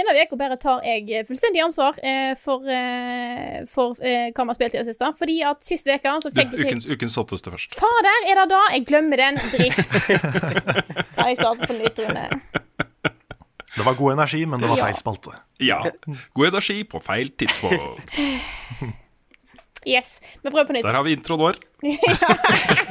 Denne uka bare tar jeg fullstendig ansvar eh, for, eh, for eh, hva vi har spilt i det siste. Fordi at sist uke så Du, fikk jeg ukens, ukens hotteste først. Fader, er det da? Jeg glemmer den. Dritt. Kan jeg startet på nytt, Rune? Det var god energi, men det var feil spalte. Ja. God energi på feil tidspunkt. Yes. Vi prøver på nytt. Der har vi introen vår.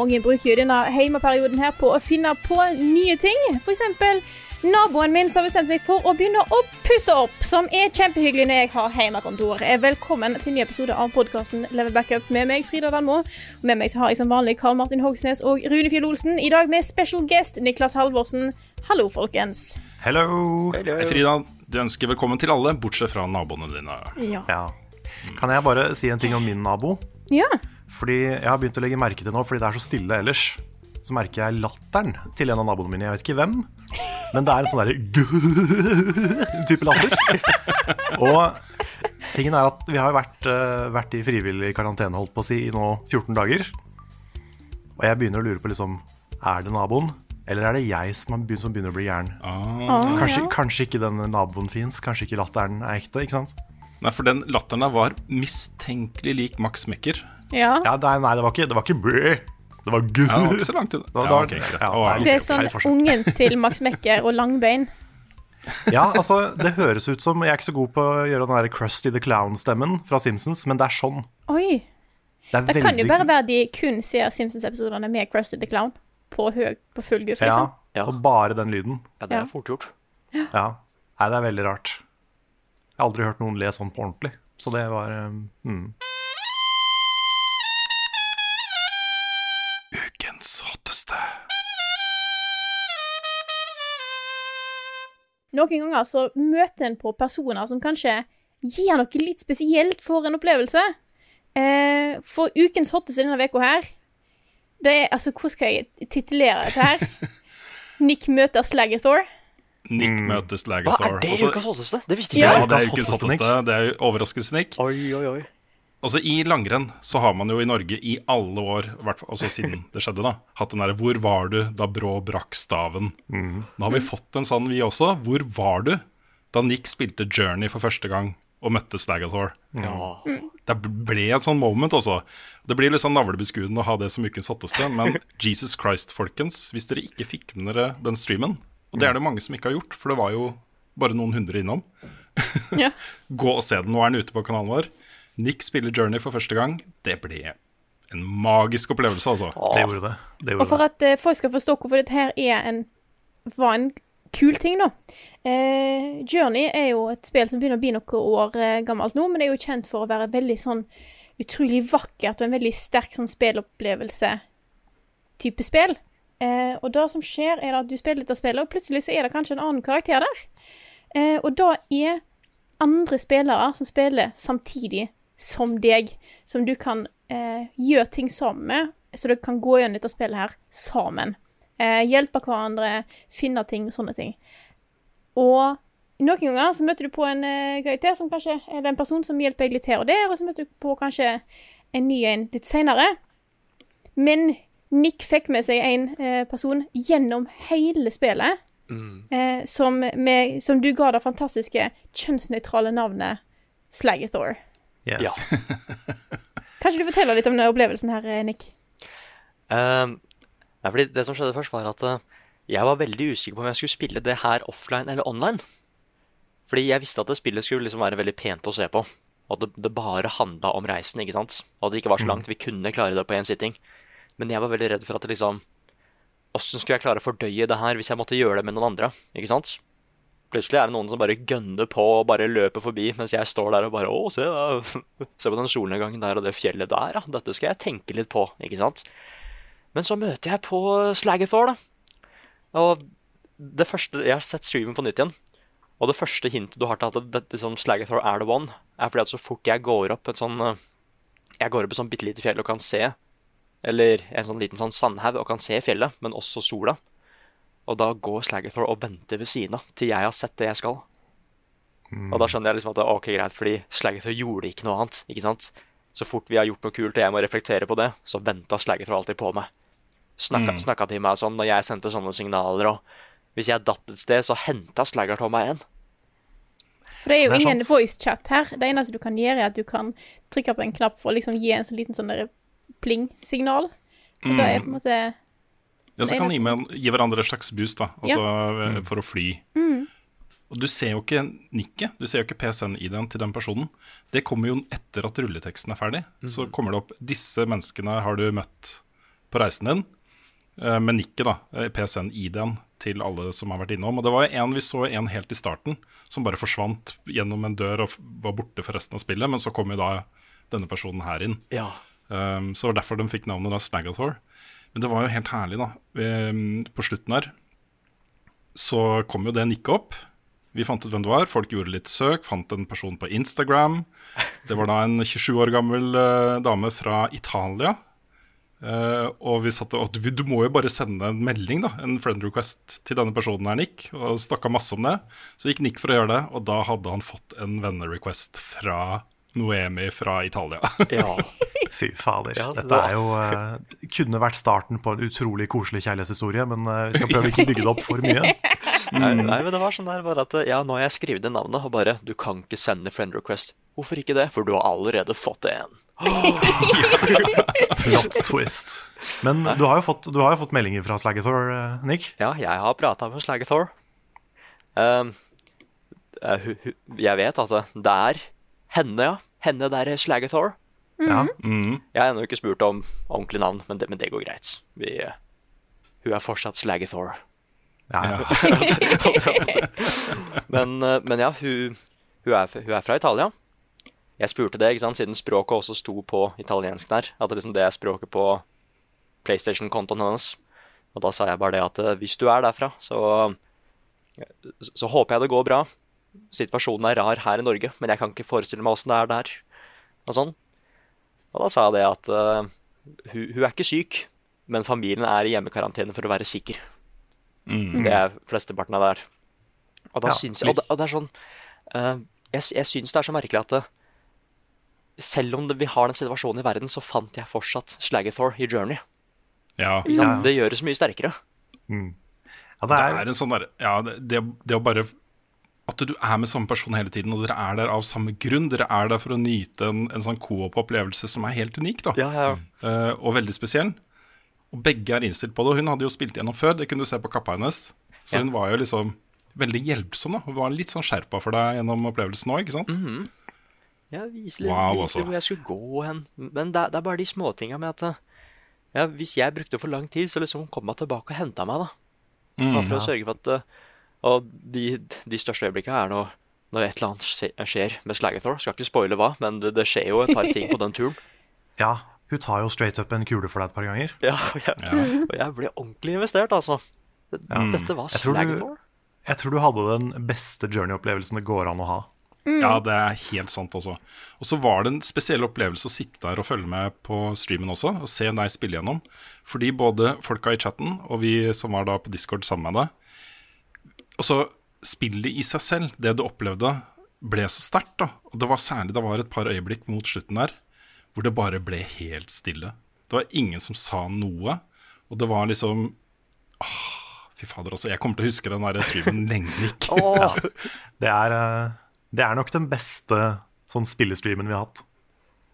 Mange bruker jo denne heimeperioden her på å finne på nye ting. Eksempel naboen min som har bestemt seg for å begynne å pusse opp, som er kjempehyggelig når jeg har heimekontor. Eh, Velkommen til en ny episode av podkasten Level Backup med meg, Frida Danmo. Og Med meg så har jeg som vanlig Karl Martin Hogsnes og Rune Fjell Olsen. I dag med special guest Niklas Halvorsen. Hallo, folkens. Hello! Hei, Frida. Du ønsker velkommen til alle, bortsett fra naboene dine. Ja. Ja. Kan jeg bare si en ting om min nabo? ja. Fordi jeg har begynt å legge merke til nå, fordi det er så stille ellers, så merker jeg latteren til en av naboene mine. Jeg vet ikke hvem, men det er en sånn derre type latter. Og tingen er at vi har jo vært, eh, vært i frivillig karantene, holdt på å si, i nå 14 dager. Og jeg begynner å lure på liksom, er det naboen? Eller er det jeg som, begynt, som begynner å bli gæren? Ah. Kanskje, kanskje ikke den naboen fins, kanskje ikke latteren er ekte, ikke sant? Nei, for den latteren der var mistenkelig lik Max Mekker. Ja. Ja, det er, nei, det var ikke, det var ikke brø. Det var gud. Ja, ikke så langt unna. Det, Ja, okay, ja, det er er sånn ungen til Max Mekker og Langbein. Ja, altså, det høres ut som Jeg er ikke så god på å gjøre den der Krusty the Clown-stemmen fra Simpsons, men det er sånn. Oi. Det er Det kan jo bare være de kun ser Simpsons-episodene med Krusty the Clown på, høy, på full guff, liksom. Ja, Ja. og bare den lyden. Ja, det er fort gjort. Ja. Nei, det er veldig rart. Jeg har aldri hørt noen le sånn på ordentlig. Så det var um, mm. Noen ganger så møter en på personer som kanskje gir noe litt spesielt for en opplevelse. Eh, for ukens hotteste denne uka her Det er Altså, hvordan skal jeg titulere dette her? Nick møter Slagathor. Nick Mm. møter Hva Slagathor. er det Altså, ukas hotteste? Det visste ja, ikke jeg. det er Ukas ukens hotteste, Nick. Det er jo overraskelse-Nick. Oi, oi, oi. Altså I langrenn så har man jo i Norge i alle år, i altså siden det skjedde, da, hatt den derre 'Hvor var du da Brå brakk staven?' Nå har vi fått en sånn, vi også. Hvor var du da Nick spilte Journey for første gang og møtte Slagathor? Ja. Det ble et sånn moment også. Det blir litt sånn navlebeskuende å ha det som ukens hotteste, men Jesus Christ, folkens, hvis dere ikke fikk med dere den streamen, og det er det mange som ikke har gjort, for det var jo bare noen hundre innom, Ja. gå og se den. Nå er den ute på kanalen vår. Nick spiller Journey for første gang. Det ble en magisk opplevelse, altså. Det gjorde det. det, Og for at eh, folk skal forstå hvorfor dette her er en, var en kul ting, da. Eh, Journey er jo et spill som begynner å bli noen år eh, gammelt nå, men det er jo kjent for å være veldig sånn utrolig vakkert og en veldig sterk sånn spillopplevelse-type spill. Eh, og det som skjer, er at du spiller dette spillet, og plutselig så er det kanskje en annen karakter der. Eh, og da er andre spillere som spiller samtidig som deg, som du kan eh, gjøre ting sammen med, så dere kan gå gjennom dette spillet her sammen. Eh, hjelpe hverandre, finne ting, sånne ting. Og noen ganger så møter du på en eh, karakter som kanskje er en person som hjelper deg litt her og der, og så møter du på kanskje en ny en litt seinere. Men Nick fikk med seg en eh, person gjennom hele spillet, eh, som, med, som du ga det fantastiske kjønnsnøytrale navnet Slagathor. Yes. Kan ikke du fortelle litt om denne opplevelsen her, eh, Nick? Uh, fordi det som skjedde først, var at uh, jeg var veldig usikker på om jeg skulle spille det her offline eller online. Fordi jeg visste at det spillet skulle liksom være veldig pent å se på. Og at det, det bare handla om reisen, ikke sant. Og at det ikke var så langt. Vi kunne klare det på én sitting. Men jeg var veldig redd for at det liksom åssen skulle jeg klare å fordøye det her hvis jeg måtte gjøre det med noen andre? Ikke sant? Plutselig er det noen som bare gønner på og bare løper forbi, mens jeg står der og bare Å, se, da. se på den solnedgangen der og det fjellet der, ja. Dette skal jeg tenke litt på, ikke sant? Men så møter jeg på Slagathor, da. Og det første Jeg har sett streamen på nytt igjen. Og det første hintet du har til at det, liksom, Slagathor er the one, er fordi at så fort jeg går opp et sånn eh, Jeg går opp et sånn bitte lite fjell og kan se Eller en sånn liten sånn sandhaug og kan se fjellet, men også sola. Og da går Slagathor og venter ved siden av til jeg har sett det jeg skal. Og da skjønner jeg liksom at det er ok, greit, fordi Slagathor gjorde ikke noe annet. ikke sant? Så fort vi har gjort noe kult og jeg må reflektere på det, så venta Slagathor alltid på meg. Snakka, snakka til meg sånn når jeg sendte sånne signaler, og hvis jeg datt et sted, så henta Slagathor meg igjen. For det er jo Det er ingen sant. voice-chat her. Det eneste du kan gjøre, er at du kan trykke på en knapp for å liksom gi en sånn liten sånn pling-signal. Og da er på en måte Ja, så kan de gi, gi hverandre et slags boost, da. Altså eh, for å fly. Og du ser jo ikke nikket, du ser jo ikke PCN-ID-en til den personen. Det kommer jo etter at rulleteksten er ferdig. Så kommer det opp 'Disse menneskene har du møtt på reisen din'. eh, Med nikket, da. eh, PCN-ID-en til alle som har vært innom. Og det var en vi så en helt i starten, som bare forsvant gjennom en dør og var borte for resten av spillet. Men så kom jo da denne personen her inn. Ja. Um, så det var derfor de fikk navnet da Snaggathor. Men det var jo helt herlig, da. Um, på slutten her så kom jo det nikket opp. Vi fant ut hvem det var. Folk gjorde litt søk, fant en person på Instagram. Det var da en 27 år gammel eh, dame fra Italia. Eh, og vi satt og du, du må jo bare sende en melding, da, en friend request til denne personen her, Nick. Og snakka masse om det. Så gikk Nick for å gjøre det, og da hadde han fått en vennerequest fra Noemi fra Italia. ja. Fy fader. Ja, Dette er jo uh, kunne vært starten på en utrolig koselig kjærlighetshistorie, men uh, vi skal prøve å ikke bygge det opp for mye. Nei, nei, men det var sånn der bare at ja, nå har jeg skrevet det navnet, og bare Du kan ikke sende friend request. Hvorfor ikke det? For du har allerede fått en. Plot twist. Men du har jo fått, du har jo fått meldinger fra Slagathor, eh, Nick. Ja, jeg har prata med Slagathor. Um, eh, hu- jeg vet at det- er henne, ja. Henne der er Slagathor. Ja. Jeg har ennå ikke spurt om ordentlig navn, men det, men det går greit. Vi, uh, hun er fortsatt Slagathor. Ja, ja. Men, uh, men ja, hun, hun, er, hun er fra Italia. Jeg spurte det, ikke sant, siden språket også sto på italiensk der. At det, liksom, det er språket på PlayStation-kontoen hennes. Og da sa jeg bare det at eh, hvis du er derfra, så, så håper jeg det går bra. Situasjonen er rar her i Norge, men jeg kan ikke forestille meg åssen det er der. Og sånn. Og da sa jeg det at uh, hun, hun er ikke syk, men familien er i hjemmekarantene for å være sikker. Det er flesteparten av det her. Og da Ja. syns jeg Og det, og det er sånn uh, Jeg, jeg syns det er så merkelig at det, selv om det, vi har den situasjonen i verden, så fant jeg fortsatt Slagathor i Journey. Ja, sant? Det gjør det så mye sterkere. ja, det det er er en sånn der, ja, det, det, det å bare At du er med samme person hele tiden, og dere er der av samme grunn. Dere er der for å nyte en, en sånn coop-opplevelse som er helt unik, da. Eh, og veldig spesiell. Og begge er innstilt på det. Og hun hadde jo spilt gjennom før, det kunne du se på kappa hennes. Så Ja. hun var jo liksom veldig hjelpsom, da. Hun var litt sånn skjerpa for deg gjennom opplevelsen òg, ikke sant? Jeg viser litt, Wow, viser altså. hvor jeg skulle gå hen. Men det, er- det er bare de småtinga med at ja, hvis jeg brukte for lang tid, så liksom kom hun tilbake og henta meg, da. Bare for å sørge for at eh, Og de, de største øyeblikkene er når, når et eller annet skje- skjer med Slagathor. Skal ikke spoile hva, men det, det skjer jo et par ting på den turen. Ja, hun tar jo straight up en kule for deg et par ganger. Ja, og jeg, og jeg ble ordentlig investert, altså. Ja. Dette var Jeg Slagathor. Jeg tror du hadde den beste journey-opplevelsen det går an å ha. Ja, det er helt sant også. Og så var det en spesiell opplevelse å sitte der og følge med på streamen også, og se deg spille gjennom. Fordi både folka i chatten og vi som var da på Discord sammen med deg Og så spillet i seg selv, det du opplevde, ble så sterkt, da. Og det var særlig det var et par øyeblikk mot slutten der hvor det bare ble helt stille. Det var ingen som sa noe, og det var liksom Åh, fy fader, altså. Jeg kommer til å huske den der streamen lenge, Nick. Åh, Det er, eh, det er nok den beste sånn spillestreamen vi har hatt.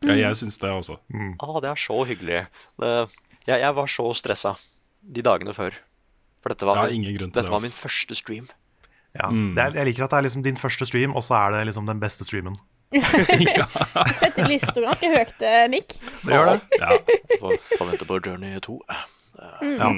Ja, jeg syns det også. åh, det er så hyggelig. Det, jeg, jeg var så stressa de dagene før. For dette var, Ja, dette det, var min første stream. Ja. Det er, jeg liker at det er liksom din første stream, og så er det liksom den beste streamen. Setter lista ganske høyt, eh, Nick. Det gjør det. Ja. Får får vente på Journey 2. Ja.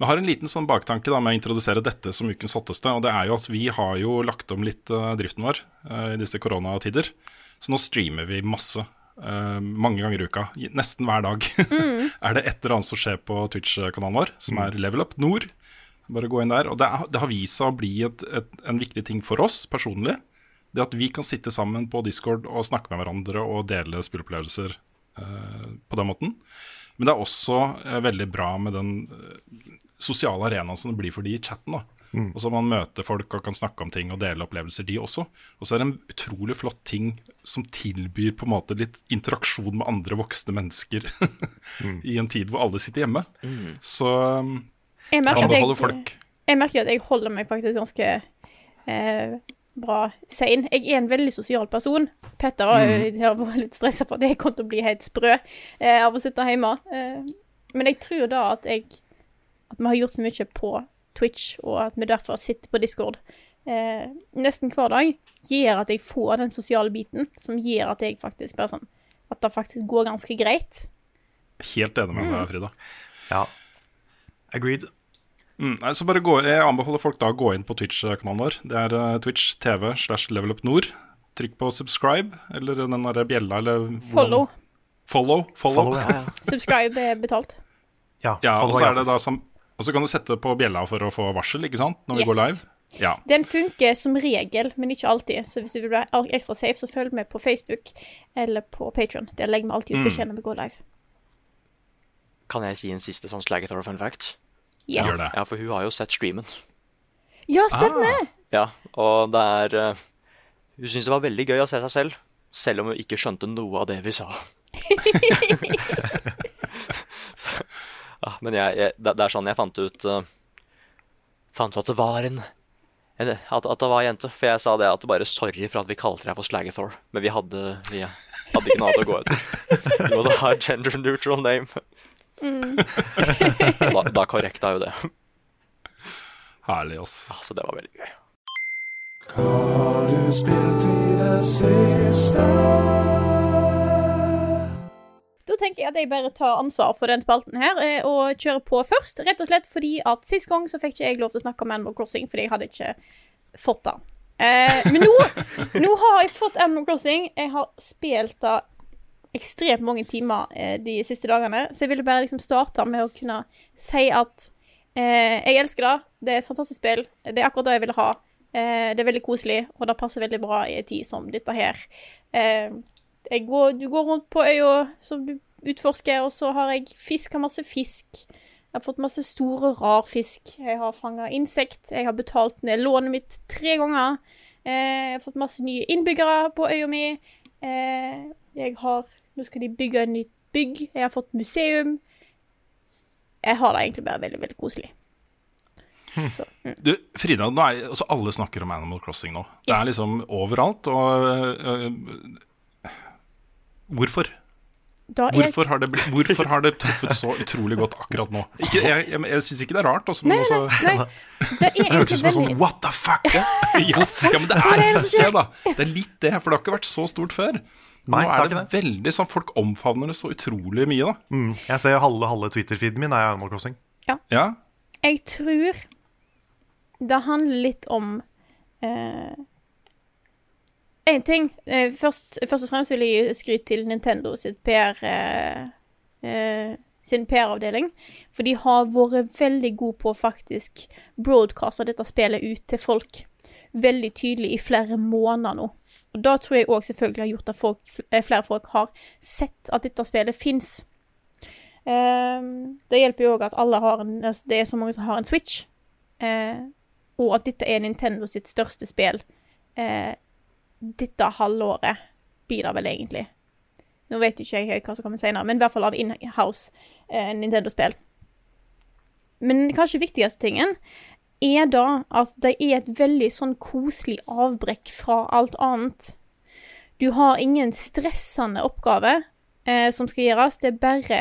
Vi har en liten sånn baktanke da med å introdusere dette som ukens hotteste. Og det er jo at vi har jo lagt om litt eh, driften vår uh, i disse koronatider. Så nå streamer vi masse. Eh, mange ganger i uka. Nesten hver dag er det et eller annet som skjer på Twitch-kanalen vår, som er Level Up Nord. Bare gå inn der. Og det, er, det har vist seg å bli et, et, en viktig ting for oss personlig. Det at vi kan sitte sammen på Discord og snakke med hverandre og dele spilleopplevelser uh, på den måten. Men det er også uh, veldig bra med den sosiale arenaen som det blir for de i chatten. da. Og så Man møter folk og kan snakke om ting og dele opplevelser, de også. Og så er det en utrolig flott ting som tilbyr på en måte litt interaksjon med andre voksne mennesker i en tid hvor alle sitter hjemme. Så um, Jeg anbefaler jeg, folk jeg merker at jeg holder meg faktisk ganske eh, bra sein. Jeg er en veldig sosial person. Petter har jo har vært litt stressa for at jeg kom til å bli helt sprø eh, av å sitte hjemme. Eh, men jeg tror da at jeg At vi har gjort så mye på Twitch, og at vi derfor sitter på Discord eh, nesten hver dag, gjør at jeg får den sosiale biten, som gjør at jeg faktisk bare sånn At det faktisk går ganske greit. Helt enig med deg, Frida. Ja. Agreed. Mm, nei, så bare gå, Jeg anbefaler folk da å gå inn på Twitch-kanalen vår. Det er uh, Twitch TV slash Level Up Nord. Trykk på subscribe, eller den derre bjella, eller Follow. Follow. follow. Follow, ja. Subscribe er betalt. Ja, Ja, og så er det da som Og så kan du sette på bjella for å få varsel, ikke sant? Når vi Yes. går live. Ja. Den funker som regel, men ikke alltid. Så hvis du vil være ekstra safe, så følg med på Facebook eller på Patron. Der legger vi alltid ut beskjed når vi går live. Kan jeg si en siste sånn Slagathor fun fact? Yes. Gjør det. Ja, for hun har jo sett streamen. Ja, stemmer! Ja, og det er uh, Hun syntes det var veldig gøy å se seg selv, selv om hun ikke skjønte noe av det vi sa. ja, men jeg, jeg, det, det er sånn jeg fant ut uh, Fant ut at det var en, en at, at det var en jente. For jeg sa det at det bare sorry for at vi kalte deg for Slagathor. Men vi hadde, vi hadde ikke noe annet å gå etter. Vi måtte ha gender neutral name. da, da korrekta jo det. Herlig, ass. Så det var veldig gøy. Hva har du spilt i det jeg at jeg bare tar ansvar for den spalten her eh, og kjører på først. Rett og slett fordi at sist gang så fikk ikke jeg lov til å snakke om Animal Crossing, fordi jeg hadde ikke fått det. Eh, men nå, nå har jeg fått Animal Crossing. Jeg har spilt det ekstremt mange timer eh, de siste dagene, så jeg ville bare liksom starte med å kunne si at eh, jeg elsker det. Det er et fantastisk spill. Det er akkurat det jeg ville ha. Eh, det er veldig koselig, og det passer veldig bra i en tid som dette her. Eh, går, du går rundt på øya som du utforsker, og så har jeg fiska masse fisk. Jeg har fått masse store, rar fisk. Jeg har fanga insekt. Jeg har betalt ned lånet mitt tre ganger. Eh, jeg har fått masse nye innbyggere på øya mi. Eh, jeg har Nå skal de bygge et nytt bygg. Jeg har fått museum. Jeg har det egentlig bare veldig, veldig koselig. Så, mm. Du, Frida, nå er, altså alle snakker om Animal Crossing nå. Det er liksom overalt. Og øh, øh, hvorfor? Da jeg... Hvorfor har, det blitt, hvorfor har det truffet så utrolig godt akkurat nå? Ikke, jeg jeg, jeg syns ikke det er rart. Altså, men Nei, også... nei, nei. Det Det hørtes ut som en sånn what the fuck? ja, ja, men det er litt det, da. Det er litt det, for det har ikke vært så stort før. Nei, nå er det det. veldig sånn Folk omfavner det så utrolig mye, da. Mm. Jeg ser halve, halve Twitter-feeden min er Animal Crossing. Ja, Jeg tror det handler litt om Én ting. Eh, først, først og fremst vil jeg gi skryt til Nintendo sitt PR eh, eh, sin PR-avdeling. For de har vært veldig gode på å faktisk broadcaste dette spillet ut til folk. Veldig tydelig i flere måneder nå. Og da tror jeg òg selvfølgelig har gjort at folk, eh, flere folk har sett at dette spillet fins. det hjelper jo òg at alle har en, altså, det er så mange som har en Switch. Eh, og at dette er Nintendo sitt største spill eh, dette halvåret, det vel egentlig. Nå vet ikke jeg hva som kommer senere, men i hvert fall av in-house eh, Nintendo-spill. Men kanskje viktigste tingen er da at det er et veldig sånn koselig avbrekk fra alt annet. Du har ingen stressende oppgave eh, som skal gjøres. Det er bare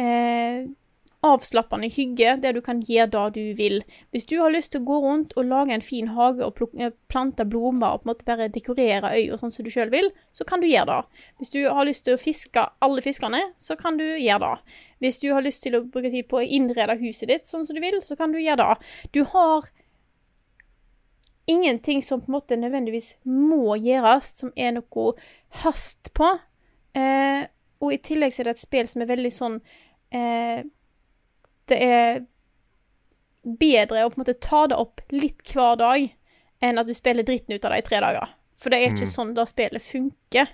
eh, avslappende hygge der du kan gjøre det du vil. Hvis du har lyst til å gå rundt og lage en fin hage og eh, plante blomster og på en måte bare dekorere øya sånn som du sjøl vil, så kan du gjøre det. Hvis du har lyst til å fiske alle fiskene, så kan du gjøre det. Hvis du har lyst til å bruke tid på å innrede huset ditt sånn som du vil, så kan du gjøre det. Du har ingenting som på en måte nødvendigvis må gjøres, som er noe hast på. Eh, og i tillegg så er det et spill som er veldig sånn eh, Det er bedre å på en måte ta det opp litt hver dag enn at du spiller dritten ut av det i tre dager. For det er ikke sånn det spillet funker.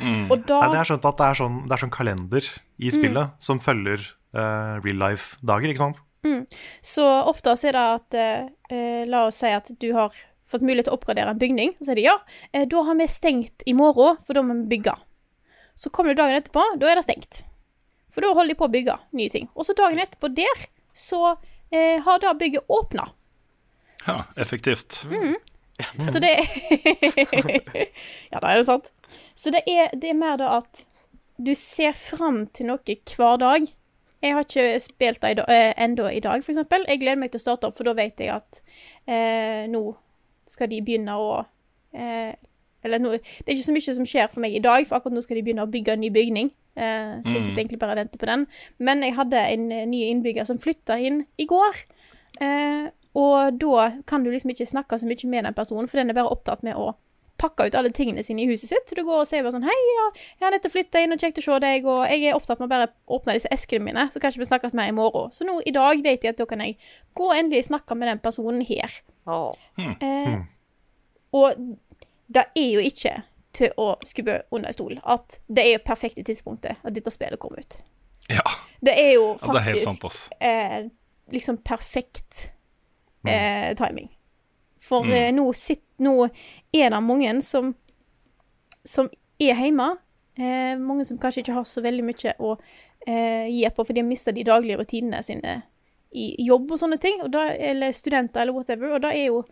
Og da Nei, det er at det er sånn, det er sånn kalender i spillet som følger uh, real life-dager, ikke sant? Så ofte så er det at eh, La oss si at du har fått mulighet til å oppgradere en bygning. Så sier de ja, eh, da har vi stengt i morgen, for da må vi bygge. Så kommer du dagen etterpå, da er det stengt. For da holder de på å bygge nye ting. Og så dagen etterpå der, så eh, har da bygget åpna. Ja, effektivt. Så det Ja, da er det sant. Så det er, det er mer da at du ser fram til noe hver dag. Jeg har ikke spilt det eh, ennå i dag, eksempel. Jeg gleder meg til å starte opp, for da vet jeg at eh, nå skal de begynne å eh, Eller nå, det er ikke så mye som skjer for meg i dag, for akkurat nå skal de begynne å bygge en ny bygning. Eh, så jeg sitter egentlig bare og venter på den. Men jeg hadde en eh, ny innbygger som flytta inn i går. Eh, og da kan du liksom ikke snakke så mye med den personen, for den er bare opptatt med å pakke ut alle tingene sine i huset sitt. Du går og sier bare sånn Hei, ja, jeg har nettopp flytta inn, og kjekt å se deg, og jeg er opptatt med å bare åpne disse eskene mine, så kanskje vi snakkes mer i morgen. Så nå i dag vet jeg at da kan jeg gå og endelig snakke med den personen her. Oh. Eh, og det er jo ikke til å skubbe under en stol at det er jo perfekte tidspunktet at dette spillet kom ut. Ja, Det er jo ja det er helt sant, faktisk eh, liksom perfekt eh, timing. For eh, nå, sitt, nå er det mange som, som er hjemme. Eh, mange som kanskje ikke har så veldig mye å eh, gi på, for de har mista de daglige rutinene sine i jobb og sånne ting. Og da, eller studenter eller whatever. Og det er jo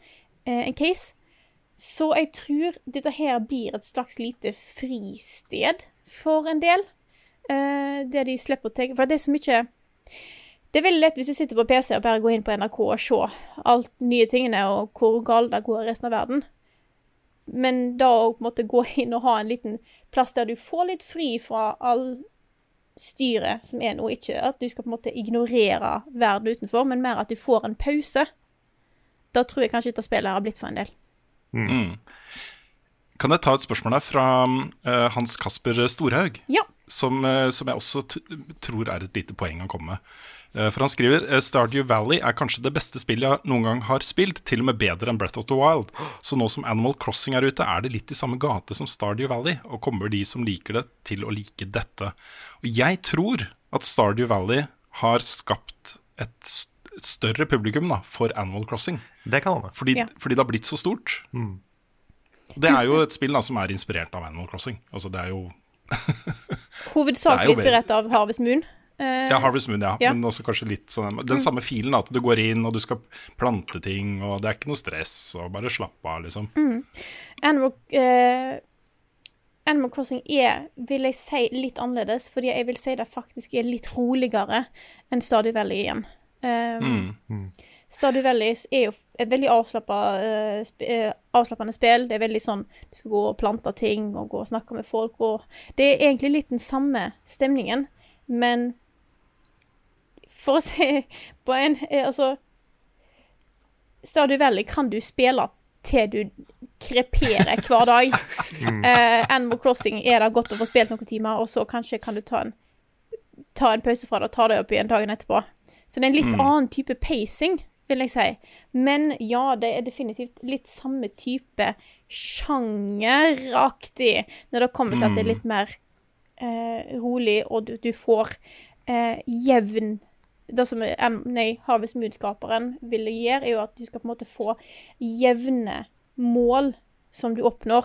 eh, en case. Så jeg tror dette her blir et slags lite fristed for en del. Uh, der de slipper å tenke For det er så mye det er veldig lett hvis du sitter på PC og bare går inn på NRK og ser alt nye tingene og hvor galt det går i resten av verden. Men da å på gå inn og ha en liten plass der du får litt fri fra all styret som er nå, ikke at du skal på en måte ignorere verden utenfor, men mer at du får en pause. Da tror jeg kanskje dette spillet har blitt for en del. Kan jeg ta et spørsmål her fra uh, Hans Kasper Storhaug? Ja. Som, uh, som jeg også tror er et lite poeng å komme med. Uh, for han skriver Stardew Valley er kanskje det beste spillet jeg noen gang har spilt, til og med bedre enn Breath of the Wild. Så nå som Animal Crossing er ute, er det litt i samme gate som Stardew Valley, og kommer de som liker det, til å like dette. Og jeg tror at Stardew Valley har skapt et, st et større publikum da, for Animal Crossing. Det kan hende. Fordi, Ja. fordi det har blitt så stort. Det er jo et spill da, som er inspirert av Animal Crossing. Altså det er jo Hovedsakelig er jo inspirert av Harvest Moon. Uh, Ja, Harvest Moon, ja. Ja. Mm. Men også kanskje litt sånn Den samme filen, da, at du går inn og du skal plante ting, og det er ikke noe stress, og bare slapp av, liksom. Mm. Animal, uh, Animal Crossing er, vil jeg si, litt annerledes, fordi jeg vil si det faktisk er litt roligere enn Stadig Valley igjen. Eh, Stardew Valley er jo et veldig eh, eh, avslappende spill. Det er veldig sånn du skal gå og plante ting og gå og snakke med folk, og det er egentlig litt den samme stemningen, men for å si på en eh, Altså Stardew Valley kan du spille til du kreperer hver dag. Uh, Animal Crossing er det godt å få spilt noen timer, og så kanskje kan du ta en, ta en pause fra det og ta det opp igjen dagen etterpå. Så det er en litt annen type pacing, vil jeg si. Men ja, det er definitivt litt samme type sjangeraktig når det kommer til at det er litt mer eh, rolig, og du, du får eh, jevn. Det som nei, Havets Moon-skaperen ville gjøre, er jo at du skal på en måte få jevne mål som du oppnår,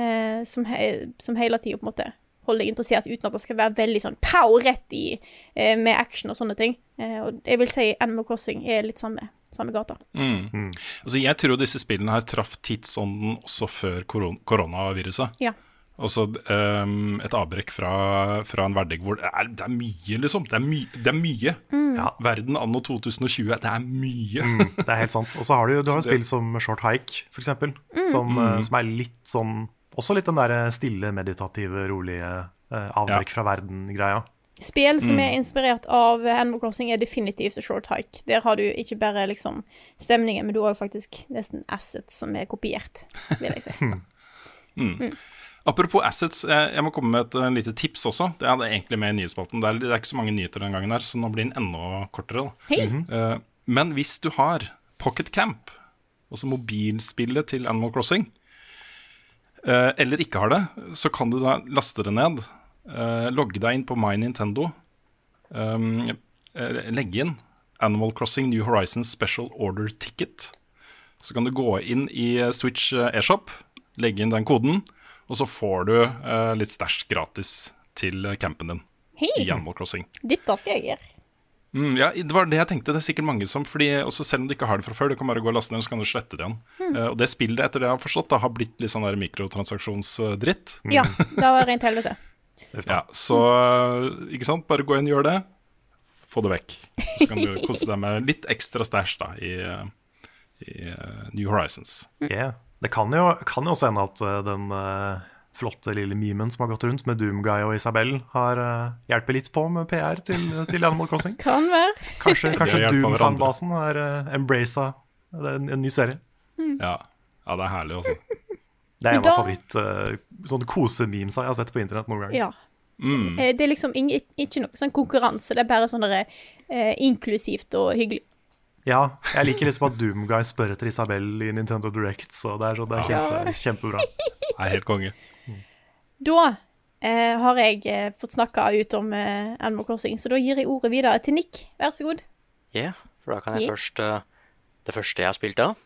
eh, som, he, som hele tida på en måte holder deg interessert, uten at det skal være veldig sånn pow rett i eh, med action og sånne ting. Eh, og jeg vil si Animal Crossing er litt samme, samme gata. Altså, jeg tror disse spillene her traff tidsånden også før koron koronaviruset. Ja. Altså så ehm, et avbrekk fra, fra en hverdag hvor det er, det er mye, liksom. Det er, my, det er mye. Ja. Verden anno 2020, det er mye. Det er helt sant. Og så har du, du har jo spill som Short Hike, for eksempel. Som, eh, som er litt sånn Også litt den der stille, meditative, rolige eh, avbrekk fra verden-greia. Spill som Mm. er inspirert av Animal Crossing, er definitivt A Short Hike. Der har du ikke bare liksom stemningen, men du har jo faktisk nesten assets som er kopiert, vil jeg si. Apropos assets, eh, jeg må komme med et eh, lite tips også. Det er egentlig med i nyhetsspalten. Det er, det er ikke så mange nyheter den gangen her, så nå blir den enda kortere. da. Hei! Eh, Men hvis du har Pocket Camp, altså mobilspillet til Animal Crossing, eh, eller ikke har det, så kan du da laste det ned, eh, logge deg inn på My Nintendo, um, eh, legge inn Animal Crossing New Horizons Special Order Ticket. Så kan du gå inn i eh, Switch eh, eShop, legge inn den koden, og så får du eh, litt stæsj gratis til eh, campen din i Animal Crossing. Dette skal jeg gjøre. Mm, ja, det var det jeg tenkte. Det er sikkert mange som fordi også Selv om du ikke har det fra før, du kan bare gå og laste ned, så kan du slette det igjen. Uh, og det spillet, etter det jeg har forstått, da, har blitt litt sånn der mikrotransaksjonsdritt. Ja, det var rent helvete. Ja, så eh, ikke sant, bare gå inn og gjør det. Få det vekk. Så kan du kose deg med litt ekstra stæsj da i, eh, i uh, New Horizons. Yeah. Det kan jo, kan jo også hende at den eh, flotte lille memen som har gått rundt med Doomguy og Isabel, har uh, hjelper litt på med PR til, til Animal Crossing. Kan være. Kanskje, kanskje. Doom-fanbasen har uh, embracet en, en ny serie. Ja. ja, det er herlig, altså. Det er en av favoritt uh, kose-memesa jeg har sett på internett noen ganger. Ja. Mm. Det er liksom ikke noe sånn konkurranse, det er bare sånn eh, inklusivt og hyggelig. Ja, jeg liker liksom at Doomguy spør etter Isabel i Nintendo Direct, så det er, så det er kjempe, kjempebra. Det er helt konge. Da eh, har jeg eh, fått snakka ut om eh, Animal Crossing, så da gir jeg ordet videre til Nick. Vær så god. Ja, for da kan jeg yeah. først eh, Det første jeg har spilt av,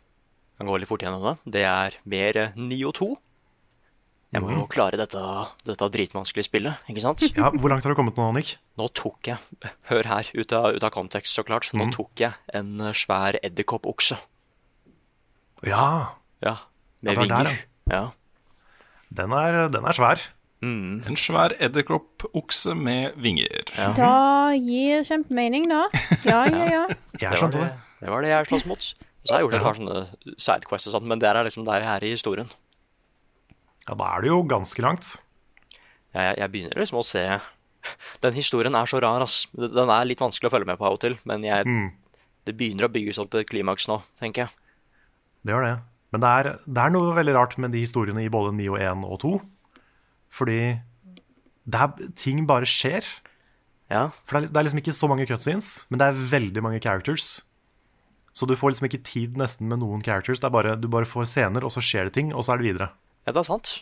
kan gå litt fort gjennom det, det er mer eh, 9 og 2. Jeg må jo klare dette, dette dritvanskelige spillet, ikke sant? Ja, Hvor langt har du kommet nå, Nick? Nå tok jeg Hør her, ut av, ut av kontekst, så klart. Nå tok jeg en eh, svær edderkoppokse. Ja, Ja, med Ja, var der, ja. Ja. Den er, den er svær. Mm. En svær edderkoppokse med vinger. ja. Da gir kjempemening, da. Ja, ja, ja. Jeg Det var skjønte det, det. det var det jeg sloss mot. Så har jeg gjort et par sånne sidequests og sånt, men det er liksom der jeg er i historien. Ja, Da er det jo ganske langt. Jeg, jeg begynner liksom å se Den historien er så rar, ass. Den er litt vanskelig å følge med på av og til, men jeg, Mm. det begynner å bygges opp til et klimaks nå, tenker jeg. Det gjør det. Men det er, det er noe veldig rart med de historiene i både 9 og 1 og 2. Fordi det er, ting bare skjer. Ja, For det er, det er liksom ikke så mange cutscenes, men det er veldig mange characters. Så du får liksom ikke tid nesten med noen characters. Det er bare, du bare får scener, og så skjer det ting, og så er det videre. ja det er sant.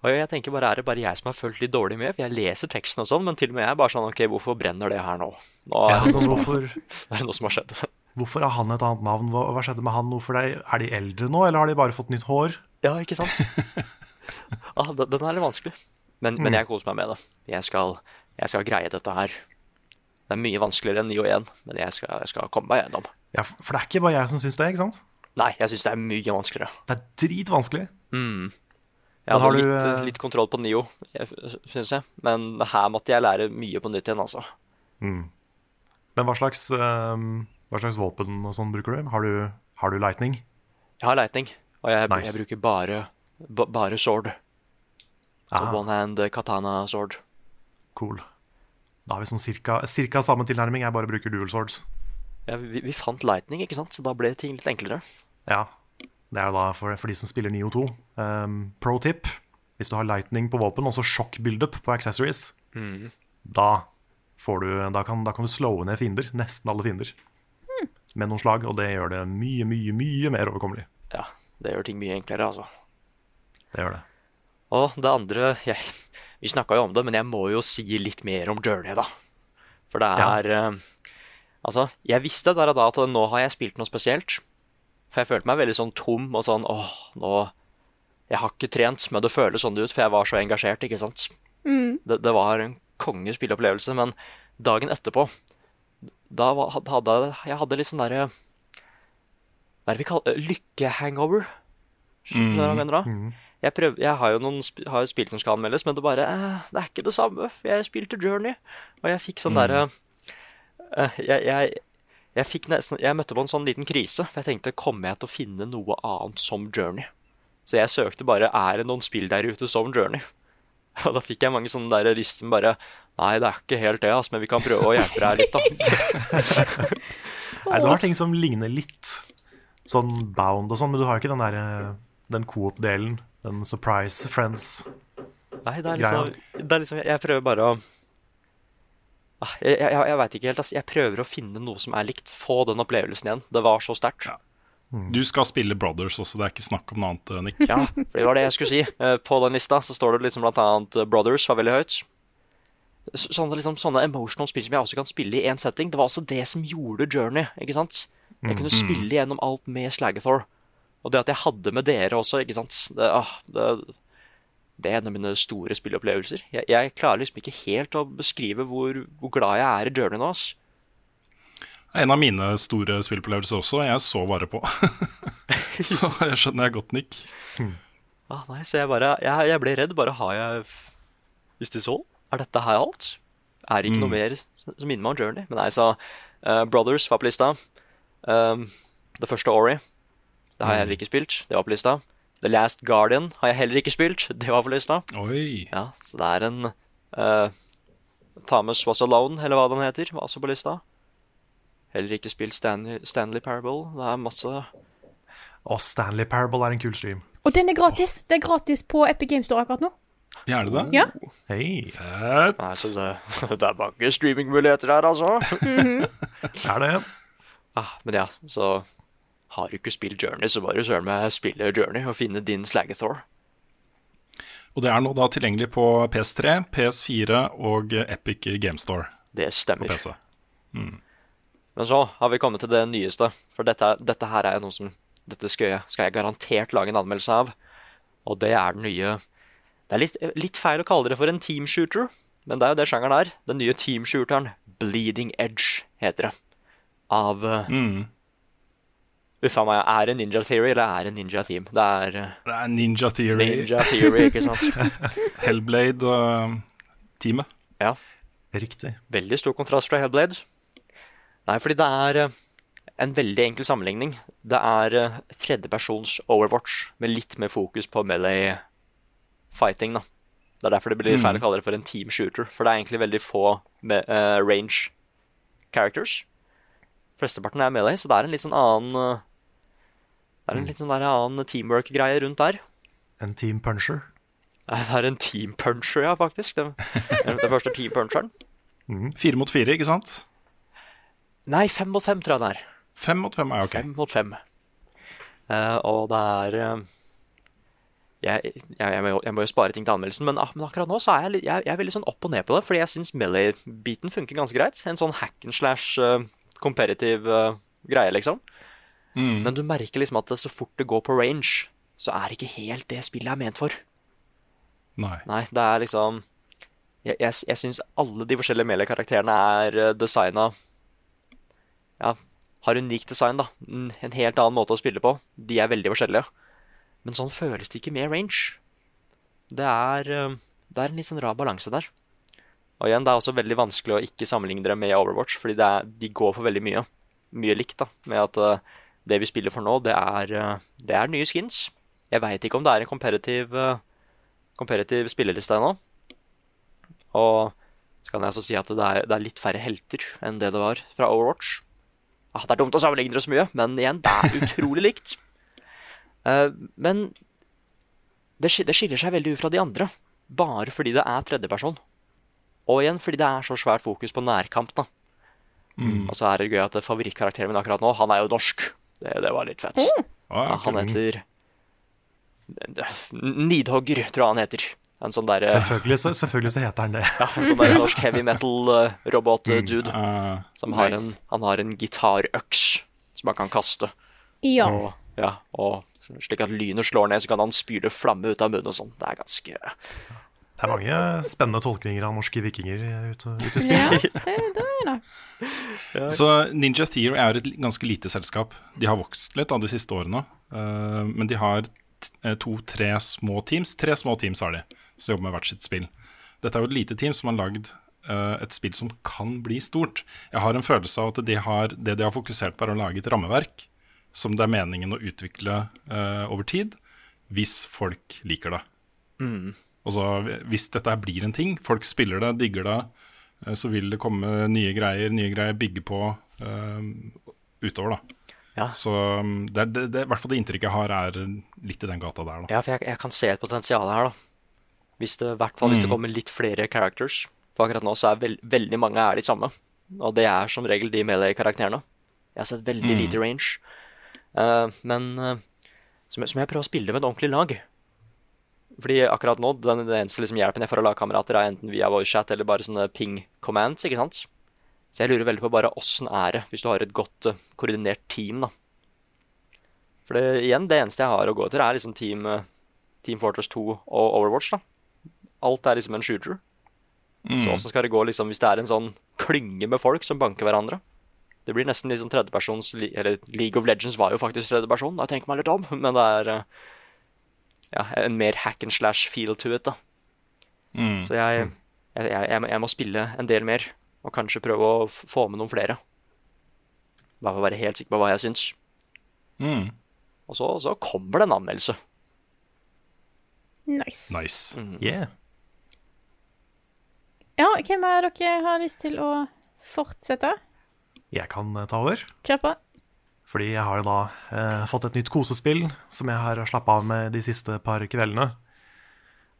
Og jeg tenker bare, Er det bare jeg som har fulgt litt dårlig med? For jeg leser teksten og sånn, men til og med jeg er bare sånn OK, hvorfor brenner det her nå? Nå Ja, er sånn, hvorfor, det er noe som har skjedd. Hvorfor har han et annet navn? Hva, hva skjedde med han? Hvorfor er, er de eldre nå, eller har de bare fått nytt hår? Ja, ikke sant? ah, den, er litt vanskelig. Men, men jeg koser meg med det. Jeg skal, jeg skal greie dette her. Det er mye vanskeligere enn 9 og 1, men jeg skal, jeg skal komme meg gjennom. Ja, For det er ikke bare jeg som syns det, ikke sant? Nei, jeg syns det er mye vanskeligere. Det er dritvanskelig. Jeg Men har hadde du, litt, eh, litt kontroll på Nio, syns jeg. Men her måtte jeg lære mye på nytt igjen, altså. Men hva slags, ehm, hva slags våpen og sånn bruker du? Har du, har du lightning? Jeg har lightning, og jeg, Nice. jeg bruker bare, ba, bare sword. Ah, One hand katana sword. cool. Da har vi sånn cirka, cirka samme tilnærming. Jeg bare bruker dual swords. Ja, vi, vi fant lightning, ikke sant? Så da ble ting litt enklere. Ja, det er jo da for, for de som spiller NIO2. Um, pro tip, hvis du har lightning på våpen, og så shock build-up på accessories, da, får du, da, kan, da kan du slå ned fiender, nesten alle fiender, med noen slag, og det gjør det mye, mye, mye mer overkommelig. Ja, det gjør ting mye enklere, altså. Det gjør det. Og det andre jeg, Vi snakka jo om det, men jeg må jo si litt mer om Journey, da. For det Ja. er eh, Altså, jeg visste der og da at nå har jeg spilt noe spesielt. For jeg følte meg veldig sånn tom og sånn åh, nå Jeg har ikke trent, men det føles sånn ut, for jeg var så engasjert, ikke sant. Det, det var en konge spilleopplevelse, men dagen etterpå Da hadde jeg hadde litt sånn derre Hva er det vi kaller Lykkehangover? Skjønner du hva jeg mener da? jeg, prøv, jeg har jo noen sp har jo spill som skal anmeldes, men det bare eh, Det er ikke det samme. Jeg spilte Journey, og jeg fikk sånn derre eh, jeg, jeg, jeg, fikk nesten, jeg møtte på en sånn liten krise. For jeg tenkte kommer jeg til å finne noe annet som Journey? Så jeg søkte bare er det noen spill der ute som Journey. Og da fikk jeg mange sånne der risten bare Nei, det er ikke helt det, altså, men vi kan prøve å hjelpe deg litt, da. Nei, du har ting som ligner litt. Sånn Bound og sånn, men du har ikke den der eh, Den coop-delen. Den Surprise Friends. Nei, det er liksom, det er liksom Jeg prøver bare å Ah, Jeg, jeg, jeg veit ikke helt. Altså. Jeg prøver å finne noe som er likt. Få den opplevelsen igjen. Det var så sterkt. Ja. Du skal spille Brothers også, det er ikke snakk om noe annet, Nick. Ja, for det var det jeg skulle si. Eh, På den lista så står det liksom blant annet eh, Brothers var veldig høyt. Så- Sånne, liksom, sånne emotional spill som jeg også kan spille i én setting. Det var også det som gjorde Journey. ikke sant? Jeg kunne Mm. spille gjennom alt med Slagathor. Og det at jeg hadde med dere også, ikke sant. Det, ah, det, det er en av mine store spilleopplevelser. Jeg, jeg klarer liksom ikke helt å beskrive hvor, hvor glad jeg er i Journey nå. ass. En av mine store spillopplevelser også. Jeg så bare på. så jeg skjønner jeg godt, Nick. Ah, nei, så jeg bare jeg, jeg ble redd. Bare har jeg Is this all? Er dette her alt? Er det ikke noe Mm. mer som minner meg om Journey? Men nei, så uh, Brothers var på lista. Um, det første Ori. Det har jeg heller ikke spilt. Det var på lista. The Last Guardian har jeg heller ikke spilt. Det var på lista. Oi. Ja, Så det er en uh, Thomas Was Alone, eller hva den heter, var også på lista. Heller ikke spilt Stanley, Stanley Parable. Det er masse Og Stanley Parable er en kul stream. Og den er gratis. Det er gratis på Epic Games Store akkurat nå. Er det det? Ja. Hei. Fett. Nei, så det, det er mange streamingmuligheter her, altså. Er det? Ah, men ja, så har du ikke spilt Journey, så bare søren meg spille Journey og finne din Slagathor. Og det er nå da tilgjengelig på PS3, PS4 og Epic Game Store Det på stemmer. Mm. Men så har vi kommet til det nyeste, for dette, dette her er jo noe som Dette skal jeg, skal jeg garantert lage en anmeldelse av. Og det er den nye Det er litt, litt feil å kalle det for en teamshooter, men det er jo det sjangeren er. Den nye teamshooteren Bleeding Edge heter det. Av uh, Mm. Uffa meg, er det Ninja Theory eller er det Ninja Team? Det er uh, Det er Ninja Theory, Ninja Theory, ikke sant? Hellblade-teamet. Ja. Riktig. Veldig stor kontrast fra Hellblade. Nei, fordi det er eh, en veldig enkel sammenligning. Det er eh, tredjepersons Overwatch med litt mer fokus på melee fighting, da. Det er derfor det blir feil å kalle det for en team shooter. For det er egentlig veldig få med, uh, range characters. Flesteparten er melee, så det er en litt sånn annen uh, Det er en litt sånn der annen teamwork-greie rundt der. En team puncher. Det er en team puncher, ja, faktisk. Den, den første team puncheren. Fire mot fire, ikke sant? Nei, fem mot fem, tror jeg det er. Fem mot fem er ok. Fem mot fem. Uh, og det er eh, jeg, jeg, må, jeg må jo spare ting til anmeldelsen, men, ah, men akkurat nå så er jeg, jeg, er veldig sånn opp og ned på det. Fordi jeg syns Melee-biten funker ganske greit. En sånn hack and slash uh, comparative uh, greie, liksom. Mm. Men du merker liksom at så fort det går på range, så er det ikke helt det spillet er ment for. Nei. Nei, det er liksom Jeg, jeg, jeg syns alle de forskjellige Melee-karakterene er uh, designa Ja, har unikt design, da. En en helt annen måte å spille på. De er veldig forskjellige. Men sånn føles det ikke med range. Det er, eh, det er en litt sånn rar balanse der. Og igjen, det er også veldig vanskelig å ikke sammenligne det med Overwatch, fordi er, de går for veldig mye. Mye likt, da. Med at eh, det vi spiller for nå, det er, eh, det er nye skins. Jeg veit ikke om det er en komperativ, comparative spilleliste ennå. Og så kan jeg også si at det er, det er litt færre helter enn det det var fra Overwatch. Ah, det er dumt å sammenligne det så mye, men igjen, det er utrolig likt. Eh, men det, det skiller seg veldig ut fra de andre, bare fordi det er tredjeperson. Og igjen fordi det er så svært fokus på nærkamp. da. Og så er det gøy at favorittkarakteren min akkurat nå, han er jo norsk. Det, det var litt fett. Ah, Ja, han heter Nidhogger, tror jeg han heter. En sånn der, Selvfølgelig så, selvfølgelig så heter han det. ja, en sånn der norsk heavy metal-robot-dude. Uh, Som har en, nice. han har en gitarøks som han kan kaste. Ja. Og, ja, og slik at lynet slår ned, så kan han spyle flamme ut av munnen og sånn. Det er ganske Det er mange spennende tolkninger av norske vikinger ute, ute i spillet. ja det, det er det. Så Ninja Theory er et ganske lite selskap. De har vokst litt av de siste årene. eh, men de har eh, to-tre små teams. Tre små teams har de, som jobber med hvert sitt spill. Dette er jo et lite team som har lagd eh, et spill som kan bli stort. Jeg har en følelse av at de har, det de har fokusert på, er å lage et rammeverk som det er meningen å utvikle uh, over tid, hvis folk liker det. Altså, hvis dette her blir en ting, folk spiller det, digger det, uh, så vil det komme nye greier, nye greier bygge på uh, utover, da. Ja. Så um, det, er- det, hvert fall det inntrykket jeg har, er litt i den gata der, da. Ja, for jeg, jeg kan se et potensial her, da. Hvis det, hvert fall hvis det Mm. kommer litt flere characters. For akkurat nå så er veld, veldig mange er de samme. Og det er som regel de melee-karakterene. Jeg har sett veldig Mm. lite range. Eh, men uh, så, må- jeg prøve å spille med et ordentlig lag. Fordi akkurat nå, den, den eneste liksom, hjelpen jeg får av lagkamerater, er enten via voicechat eller bare sånne ping commands, ikke sant? Så jeg lurer veldig på bare åssen er det hvis du har et godt eh, koordinert team, da. For det, igjen, det eneste jeg har å gå etter, er liksom Team, eh, team Fortress 2 og Overwatch, da. Alt er liksom en shooter. Mm. Så åssen skal det gå liksom hvis det er en sånn klynge med folk som banker hverandre? Det blir nesten litt sånn tredjepersons Eller League of Legends var jo faktisk tredjeperson, da tenker man litt om, men det er eh, ja, en mer hack and slash feel to it, da. Mm. Så jeg, jeg, jeg, jeg, må- spille en del mer, og kanskje prøve å få med noen flere. Bare for å være helt sikker på hva jeg syns. Mm. Og så, så kommer det en anmeldelse. Nice. Nice. Yeah. Ja, hvem av dere har lyst til å fortsette? Jeg kan eh, ta over. Kjør på. Fordi jeg har jo da eh, fått et nytt kosespill som jeg har slappa av med de siste par kveldene.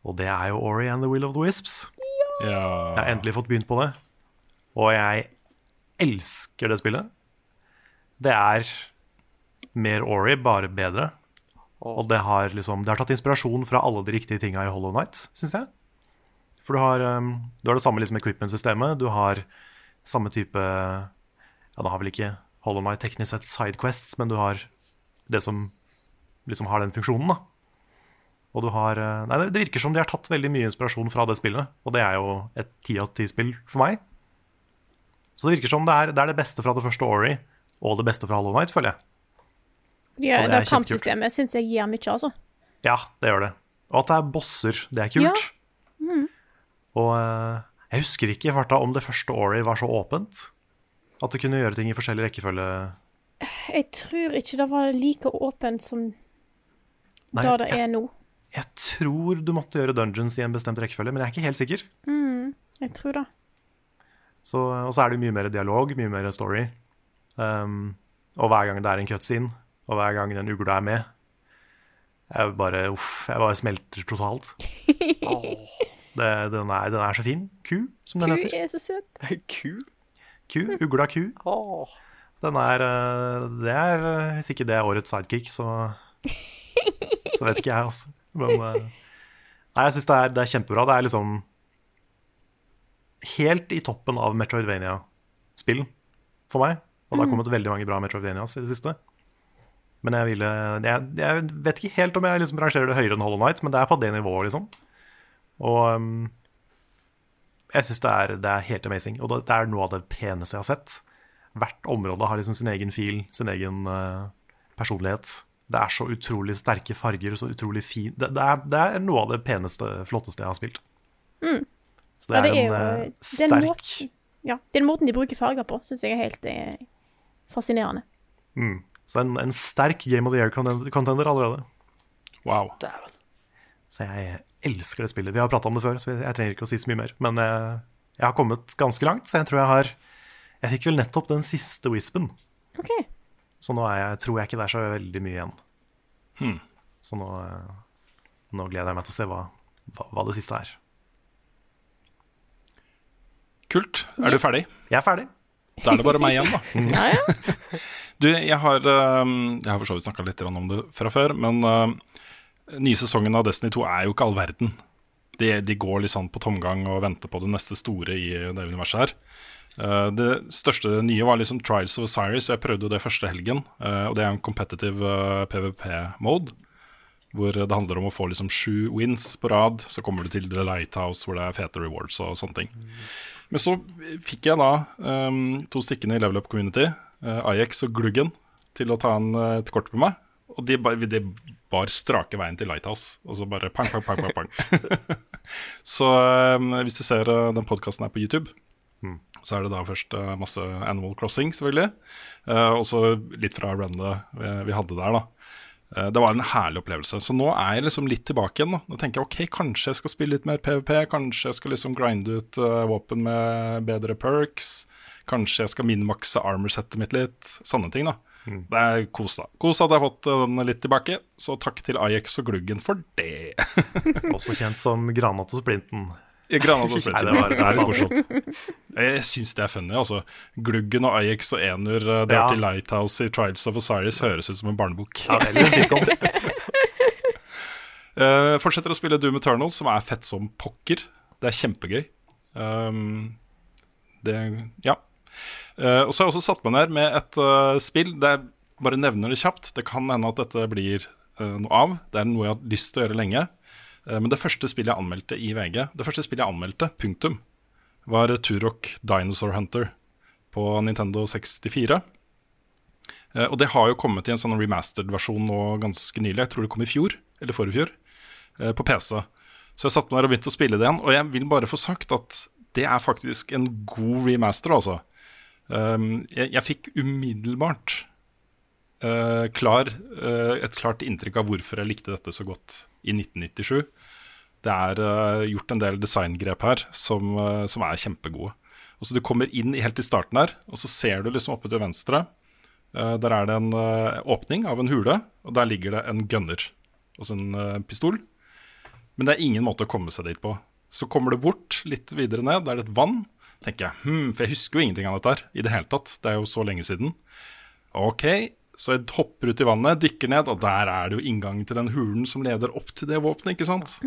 Og det er jo Ori and the Will of the Wisps. Jeg har endelig fått begynt på det. Og jeg elsker det spillet. Det er mer Ori, bare bedre. Og det har liksom Det har tatt inspirasjon fra alle de riktige tinga i Hollow Night, syns jeg. For du har, um, du har det samme liksom equipment-systemet. Du har samme type Ja, det har vel ikke Hollow Night teknisk sett sidequests, men du har det som liksom har den funksjonen, da. Og du har eh, Nei, det- virker som de har tatt veldig mye inspirasjon fra det spillet, og det er jo et ti av ti-spill for meg. Så det virker som det er, det er det beste fra det første Ori, og det beste fra Hollow Night, føler jeg. Ja, Og det det, er kampsystemet syns jeg gir mye, altså. Ja, det gjør det. Og at det er bosser, det er kult. Og eh, jeg husker ikke i farta om det første Ori var så åpent. At du kunne gjøre ting i forskjellig rekkefølge. Jeg tror ikke det var like åpent som Nei, det det jeg, er nå. jeg tror du måtte gjøre dungeons i en bestemt rekkefølge, men jeg er ikke helt sikker. Jeg tror det. Så, og så er det mye mer dialog, mye mer story. Um, og hver gang det er en cutscene, og hver gang den ugla er med Jeg bare, uff, jeg bare smelter totalt. Det, den, er, den er så fin. Ku, som den Ku heter. er så søt. Ku? Ku, Ugla ku. Den er eh, Det er eh, Hvis ikke det er årets sidekick, så Så vet ikke jeg, altså. Men eh, Nei, jeg syns det, det er kjempebra. Det er liksom helt i toppen av Metroidvania-spill for meg. Og det har kommet veldig mange bra Metroidvanias i det siste. Men jeg ville Jeg, jeg vet ikke helt om jeg liksom rangerer det høyere enn Hollow Night, men det er på det nivået, liksom. Og um, jeg syns det, er- det er helt amazing. Og det, er noe av det peneste jeg har sett. Hvert område har liksom sin egen fil, sin egen uh, personlighet. Det er så utrolig sterke farger, så utrolig fin det, det, er, det er noe av det peneste, flotteste jeg har spilt. Så det Ja, er, det er en jo eh, den sterk måten, ja, den måten de bruker farger på, syns jeg er helt eh, fascinerende. Så en, en sterk Game of the Year-contender allerede. Wow. Dæven. Så jeg elsker det spillet. Vi har prata om det før, så jeg, trenger ikke å si så mye mer. Men jeg, jeg har kommet ganske langt, så jeg tror jeg har Jeg fikk vel nettopp den siste Wispen. Okay. Så nå er jeg, tror jeg ikke det er så veldig mye igjen. Hmm. Så nå, eh, nå gleder jeg meg til å se hva, hva, hva det siste er. Kult. Er du ferdig? Jeg er ferdig. Da er det bare meg igjen, da. Du, jeg har, um, jeg har for så vidt snakka litt om det fra før, men nye sesongen av Destiny 2 er jo ikke all verden. De, de går litt sånn på tomgang og venter på det neste store i det universet her. Uh, det største nye var liksom Trials of Osiris, og jeg prøvde jo det første helgen. Uh, og det er en competitive uh, PVP-mode, hvor det handler om å få liksom sju wins på rad. Så kommer du til The Lighthouse, hvor det er fete rewards og sånne ting. Men så fikk jeg da um, to stykkene i Level Up Community, uh, Ajax og Gluggen, til å ta en, et kort med meg. Og de, de bar strake veien til Lighthouse. Og så bare pang, pang, pang, pang, pang. så um, hvis du ser uh, den podkasten her på YouTube, så er det da først uh, masse Animal Crossing, selvfølgelig. Uh, og så litt fra runnet vi, vi hadde der, da. Uh, det var en herlig opplevelse. Så nå er jeg liksom litt tilbake igjen. Da, da tenker jeg ok, kanskje jeg skal spille litt mer PVP. Kanskje jeg skal liksom grinde ut uh, våpen med bedre perks. Kanskje jeg skal minmakse armor-settet mitt litt. Sanne ting, da. Det er kos, da. Kos at jeg har fått den litt tilbake, så takk til Ajax og Gluggen for det. Også kjent som Granat og Splinten. Granat og Splinten. Nei, det var- morsomt. Jeg syns det er funny. altså Gluggen og Ajax og Enur det Ja. til Lighthouse i Trials of Osiris høres ut som en barnebok. Ja, eller en sitcom. Uh, fortsetter å spille Doom Eternal, som er fett som pokker. Det er kjempegøy. Um, det Ja. Eh, og så har jeg også satt meg ned med et uh, spill. Det er, bare nevner det kjapt. Det kan hende at dette blir uh, noe av. Det er noe jeg har lyst til å gjøre lenge. Men det første spillet jeg anmeldte i VG, det første spillet jeg anmeldte, punktum, var Turok Dinosaur Hunter på Nintendo 64. Eh, og det har jo kommet i en sånn remastered versjon nå ganske nylig. Jeg tror det kom i fjor, eller forrige fjor, på PC. Så jeg satte meg der og begynte å spille det igjen. Og jeg vil bare få sagt at det er faktisk en god remaster, altså. Um, jeg, jeg fikk umiddelbart uh, klar, uh, et klart inntrykk av hvorfor jeg likte dette så godt i 1997. Det er uh, gjort en del designgrep her som, som er kjempegode. Og så Du kommer inn helt i starten her, og så ser du liksom oppe til venstre. der er det en åpning av en hule, og der ligger det en gunner. Altså en pistol. Men det er ingen måte å komme seg dit på. Så kommer du bort litt videre ned, der er det et vann. Tenker jeg, hm, For jeg husker jo ingenting av dette her i det hele tatt. Det er jo så lenge siden. Ok, så jeg hopper ut i vannet, dykker ned, og der er det jo inngangen til den hulen som leder opp til det våpenet, ikke sant?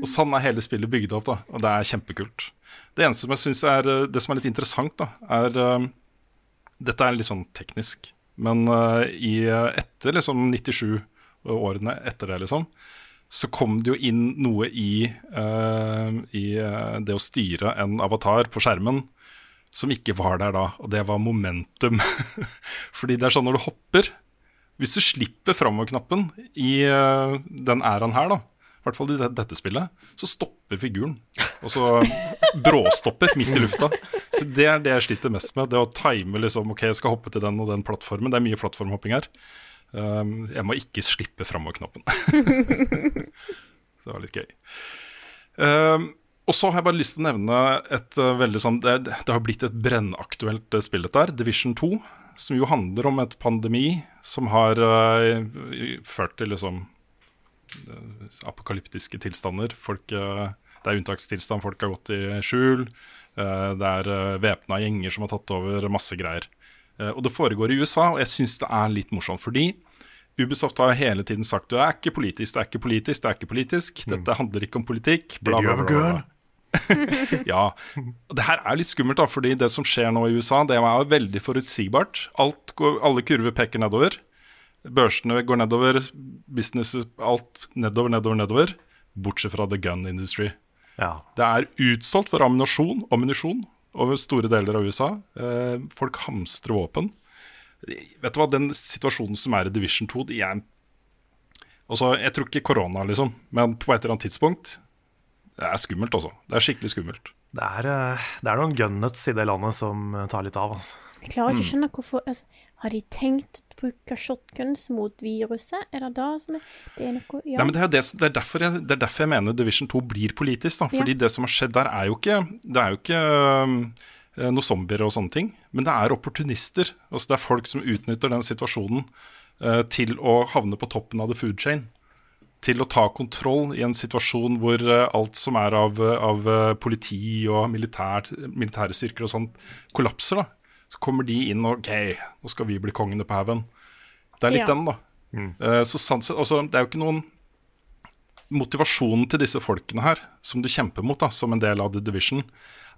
Og sånn er hele spillet bygd opp, da, og det er kjempekult. Det eneste som jeg synes er eh, Det som er litt interessant, da, er eh, Dette er litt sånn teknisk, men eh, i, etter liksom 97 årene etter det, liksom, så kom det jo inn noe i, uh, i eh, det å styre en avatar på skjermen som ikke var der da, og det var momentum. Fordi det er sånn når du hopper Hvis du slipper framover-knappen i uh, den æraen her, da, i hvert fall i det, dette spillet, så stopper figuren. Og så bråstopper midt i lufta. Så det er det jeg sliter mest med. Det å time liksom Ok, jeg skal hoppe til den og den plattformen. Det er mye plattformhopping her. Um, jeg må ikke slippe framover-knappen. så det var litt gøy. Um, og så har jeg bare lyst til å nevne et uh, veldig sånn det, det har blitt et brennaktuelt uh, spill, dette her. Division 2. Som jo handler om et pandemi som har uh, ført til liksom apokalyptiske tilstander. Folk, det er unntakstilstand, folk har gått i skjul. Det er uh, væpna gjenger som har tatt over masse greier. Uh, og det foregår i USA, og jeg syns det er litt morsomt. Fordi Ubisoft har hele tiden sagt det er ikke politisk, det er ikke politisk, det er ikke politisk. Dette handler ikke om politikk. Bla, bla, bla, ja. Og det her er litt skummelt, da, fordi det som skjer nå i USA, det er veldig forutsigbart. Alt går, alle kurver peker nedover. Børsene går nedover, business, alt nedover, nedover, nedover. Bortsett fra the gun industry. Ja. Det er utsolgt for ammunisjon, ammunisjon over store deler av USA. Eh, folk hamstrer våpen. Vet du hva, den situasjonen som er i Division 2 de er, altså, Jeg tror ikke korona, liksom, men på et eller annet tidspunkt Det er skummelt, altså. Det er skikkelig skummelt. Det er, eh, det er noen gunnuts i det landet som tar litt av, altså. Jeg klarer Mm. ikke å skjønne hvorfor altså, Har de tenkt bruke shotguns mot viruset? Er det da som er Det er noe Ja. Nei, men det, er det, det, er derfor jeg, det er derfor jeg mener Division 2 blir politisk. Da. Fordi Ja. det som har skjedd der, er jo ikke, det er jo ikke øh, noen noe zombier og sånne ting. Men det er opportunister. Altså Det er folk som utnytter den situasjonen øh, til å havne på toppen av the food chain. Til å ta kontroll i en situasjon hvor eh, alt som er av, av politi og militær, militære styrker og sånt, kollapser. da Så kommer de inn og OK, nå skal vi bli kongene på haugen. Det er litt Ja. den, da. Eh, Så sånn sett, altså, det er jo ikke noen Motivasjonen til disse folkene her, som du kjemper mot da, som en del av The Division,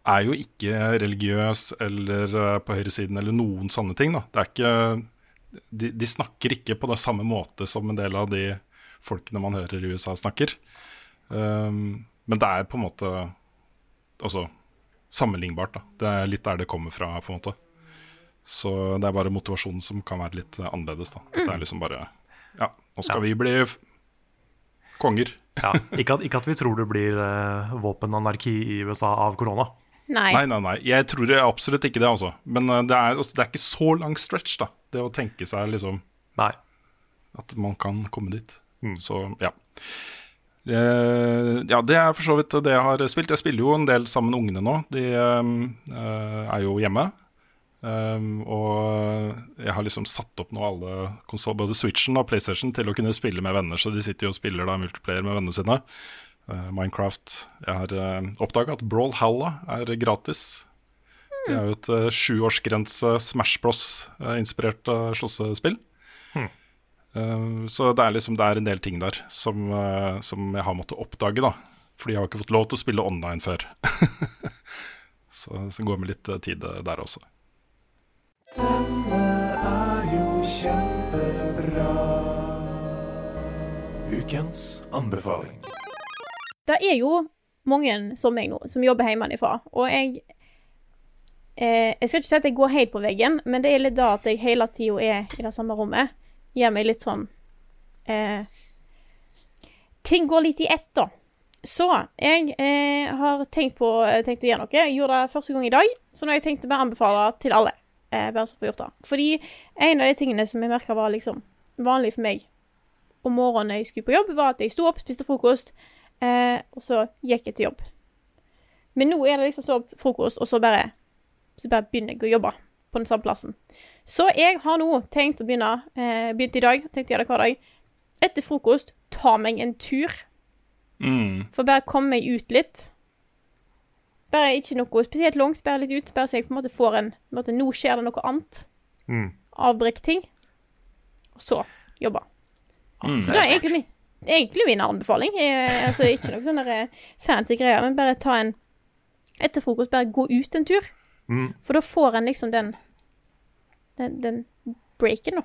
er jo ikke religiøs eller uh, på høyresiden eller noen sånne ting. da. Det er ikke, de, de snakker ikke på det samme måte som en del av de folkene man hører i USA snakker. Um, men det er på en måte altså, sammenlignbart. da. Det er litt der det kommer fra. på en måte. Så det er bare motivasjonen som kan være litt annerledes. da. Det er liksom bare ja, nå skal Ja. vi bli konger. Ja, ikke, at, ikke at vi tror det blir uh, våpenanarki i USA av korona. Nei. Nei, nei, nei. Jeg tror det absolutt ikke det, altså. Men uh, det er, altså, det er ikke så lang stretch, da. Det å tenke seg liksom Nei. at man kan komme dit. Så ja. Uh, ja, det er for så vidt det jeg har spilt. Jeg spiller jo en del sammen med ungene nå. De eh, er jo hjemme. Um, og jeg har liksom satt opp nå alle konsoler både Switchen og PlayStation til å kunne spille med venner, så de sitter jo og spiller da multiplayer med vennene sine. Uh, Minecraft Jeg har uh, oppdaga at Brawlhalla er gratis. Det er jo et uh, sjuårsgrense Smash Bros-inspirert uh, slåssespill. Eh, så det er liksom Det er en del ting der som, eh, som jeg har måttet oppdage, da. Fordi jeg har ikke fått lov til å spille online før. så, så går med litt eh, tid eh, der også. Ukens anbefaling. Det er jo mange som meg nå, som jobber hjemmefra. Og jeg eh, Jeg skal ikke si at jeg går helt på veggen, men det er litt da at jeg hele tida er i det samme rommet. Gjør meg litt sånn eh, Ting går litt i ett, da. Så jeg eh, har tenkt, på, tenkt å gjøre noe. Jeg gjorde det første gang i dag, så nå har jeg tenkt å bare anbefale til alle. Eh, bare så få gjort det. Fordi en av de tingene som jeg merka var liksom vanlig for meg om morgenen jeg skulle på jobb, var at jeg sto opp, spiste frokost, eh, og så gikk jeg til jobb. Men nå er det liksom stå opp frokost, og så bare, så bare begynner jeg å jobbe på den samme plassen. Så jeg har nå tenkt å begynne, eh, begynt i dag, tenkt å gjøre det hver dag. Etter frokost, ta meg en tur, Mm. for bare komme meg ut litt. Bare ikke noe spesielt langt, bare litt ut, bare så jeg på en måte får en, på en måte, Nå skjer det noe annet. Mm. Avbrekk ting. Og så jobbe. Mm. Så det er egentlig egentlig min anbefaling. Jeg, altså, ikke noe sånn eh, fancy greier, men bare ta en Etter frokost, bare gå ut en tur. Mm. For da får en liksom den Den, den breaken, da.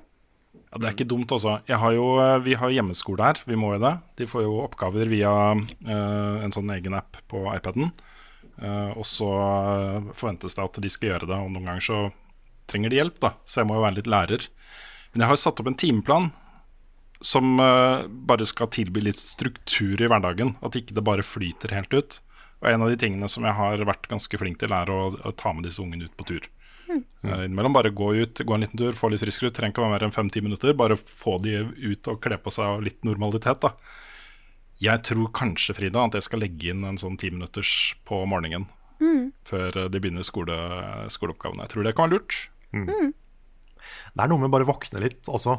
Ja, Det er ikke dumt, altså. Jeg har jo, eh, vi har hjemmeskole her, vi må jo det. De får jo oppgaver via uh, en sånn egen app på iPaden. Eh, og så eh, forventes det at de skal gjøre det, og noen ganger så trenger de hjelp, da. Så jeg må jo være litt lærer. Men jeg har satt opp en timeplan som eh, bare skal tilby litt struktur i hverdagen. At ikke det bare flyter helt ut. Og en av de tingene som jeg har vært ganske flink til, er å, å ta med disse ungene ut på tur. Eh, Innimellom bare gå ut, gå en liten tur, få litt frisk luft. Trenger ikke å være mer enn fem-ti minutter. Bare få de ut og kle på seg og litt normalitet, da. Jeg tror kanskje, Frida, at jeg skal legge inn en sånn ti minutters på morgenen. Før eh, de begynner skole, skoleoppgavene. Jeg tror det kan være lurt. Det er noe med bare våkne litt også.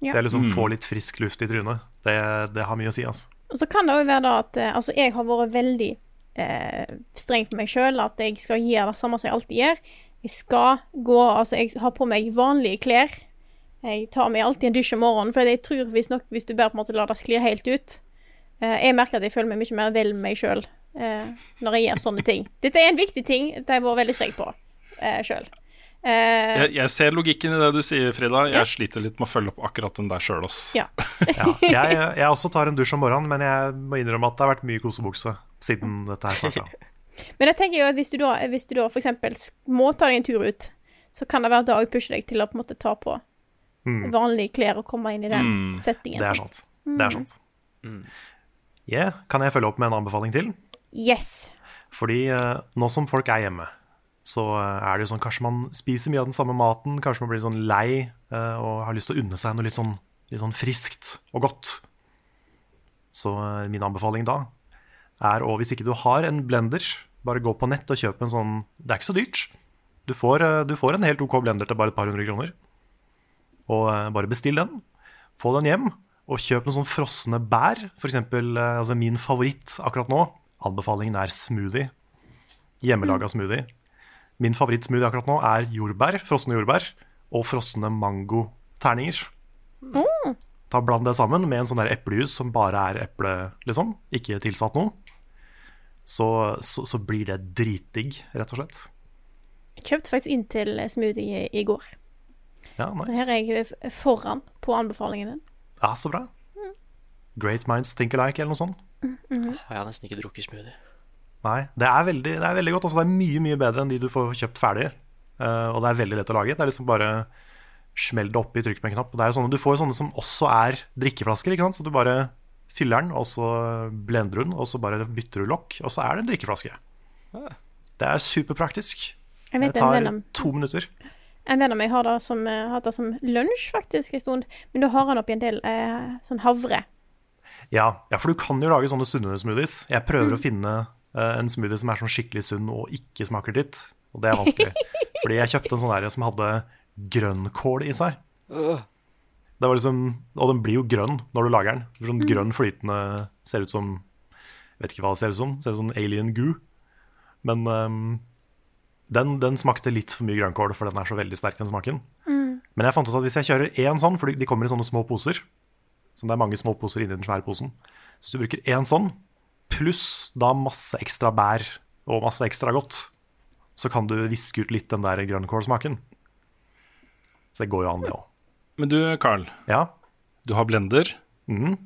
Ja. Det er liksom Få litt frisk luft i trynet. Det, det har mye å si. Altså. Og så kan det òg være da at eh, Altså, jeg har vært veldig eh, streng på meg sjøl. At jeg skal gjøre det samme som jeg alltid gjør. Jeg skal gå Altså, jeg har på meg vanlige klær. Jeg tar meg alltid en dusj om morgenen, for jeg tror visstnok hvis du bare på en måte lar det skli helt ut Jeg merker at jeg føler meg mye mer vel med meg sjøl eh, når jeg gjør sånne ting. Dette er en viktig ting det har jeg vært veldig streng på uh, sjøl. Uh, Jeg, jeg ser logikken i det du sier, Frida. Jeg sliter litt med å følge opp akkurat den der sjøl, ass. ja. Ja, jeg, jeg også tar en dusj om morgenen, men jeg må innrømme at det har vært mye kosebukse siden dette her starta. Men jeg tenker jo at hvis du da, hvis du da for eksempel må ta deg en tur ut, så kan det være dag pushe pusher deg til å på en måte ta på vanlige klær og komme inn i den Mm. settingen. Det er sant? sant. Det er sant. Yeah. Kan jeg følge opp med en anbefaling til? Yes. Fordi eh, nå som folk er hjemme, så eh, er det jo sånn kanskje man spiser mye av den samme maten, kanskje man blir sånn lei eh, og har lyst til å unne seg noe litt sånn, litt sånn friskt og godt. Så min anbefaling da er å, hvis ikke du har en blender, bare gå på nett og kjøp en sånn Det er ikke så dyrt. Du får, du får en helt OK blender til bare et par hundre kroner. Og bare bestill den. Få den hjem, og kjøp noen sånn frosne bær. For eksempel, eh, altså min favoritt akkurat nå, anbefalingen er smoothie. Hjemmelaga smoothie. Min favorittsmoothie akkurat nå er jordbær, frosne jordbær og frosne mangoterninger. Ta Bland det sammen med en sånn der eplejus som bare er eple, liksom. Ikke tilsatt noe. Så, så, så blir det dritdigg, rett og slett. Jeg kjøpte faktisk inn til smoothie i går. Ja, nice. Så her er jeg foran på anbefalingen din. Ja, så bra. Great minds think alike, eller noe sånt. Jeg har nesten ikke drukket smoothie. Nei, det er veldig, det er veldig godt. Også. Det er mye mye bedre enn de du får kjøpt ferdig. Uh, og det er veldig lett å lage. Det er liksom bare smell det oppi, trykk med en knapp. Det er jo sånne, du får jo sånne som også er drikkeflasker, ikke sant? så du bare fyller den, og så blender du den, og så bare bytter du lokk, og så er det en drikkeflaske. Det er superpraktisk. Det tar to minutter. En venn av meg har det som, eh, hatt det som lunsj faktisk en stund, men da har han oppi en del eh, sånn havre. Ja, ja, for du kan jo lage sånne sunne smoothies. Jeg prøver Mm. å finne eh, en smoothie som er sånn skikkelig sunn og ikke smaker dritt. Og det er vanskelig. Fordi jeg kjøpte en sånn der som hadde grønnkål i seg. Det var liksom, og den blir jo grønn når du lager den. Sånn Mm. grønn flytende Ser ut som Vet ikke hva det ser ut som. Ser ut som alien goo. Men ehm, den, den smakte litt for mye grønnkål, for den er så veldig sterk, den smaken. Mm. Men jeg fant ut at hvis jeg kjører én sånn, for de kommer i sånne små poser Så det er mange små poser inni den svære posen. Så hvis du bruker én sånn, pluss da masse ekstra bær og masse ekstra godt, så kan du viske ut litt den der grønnkålsmaken. Så det går jo an, det òg. Men du, Carl. Ja? Du har blender. Mhm.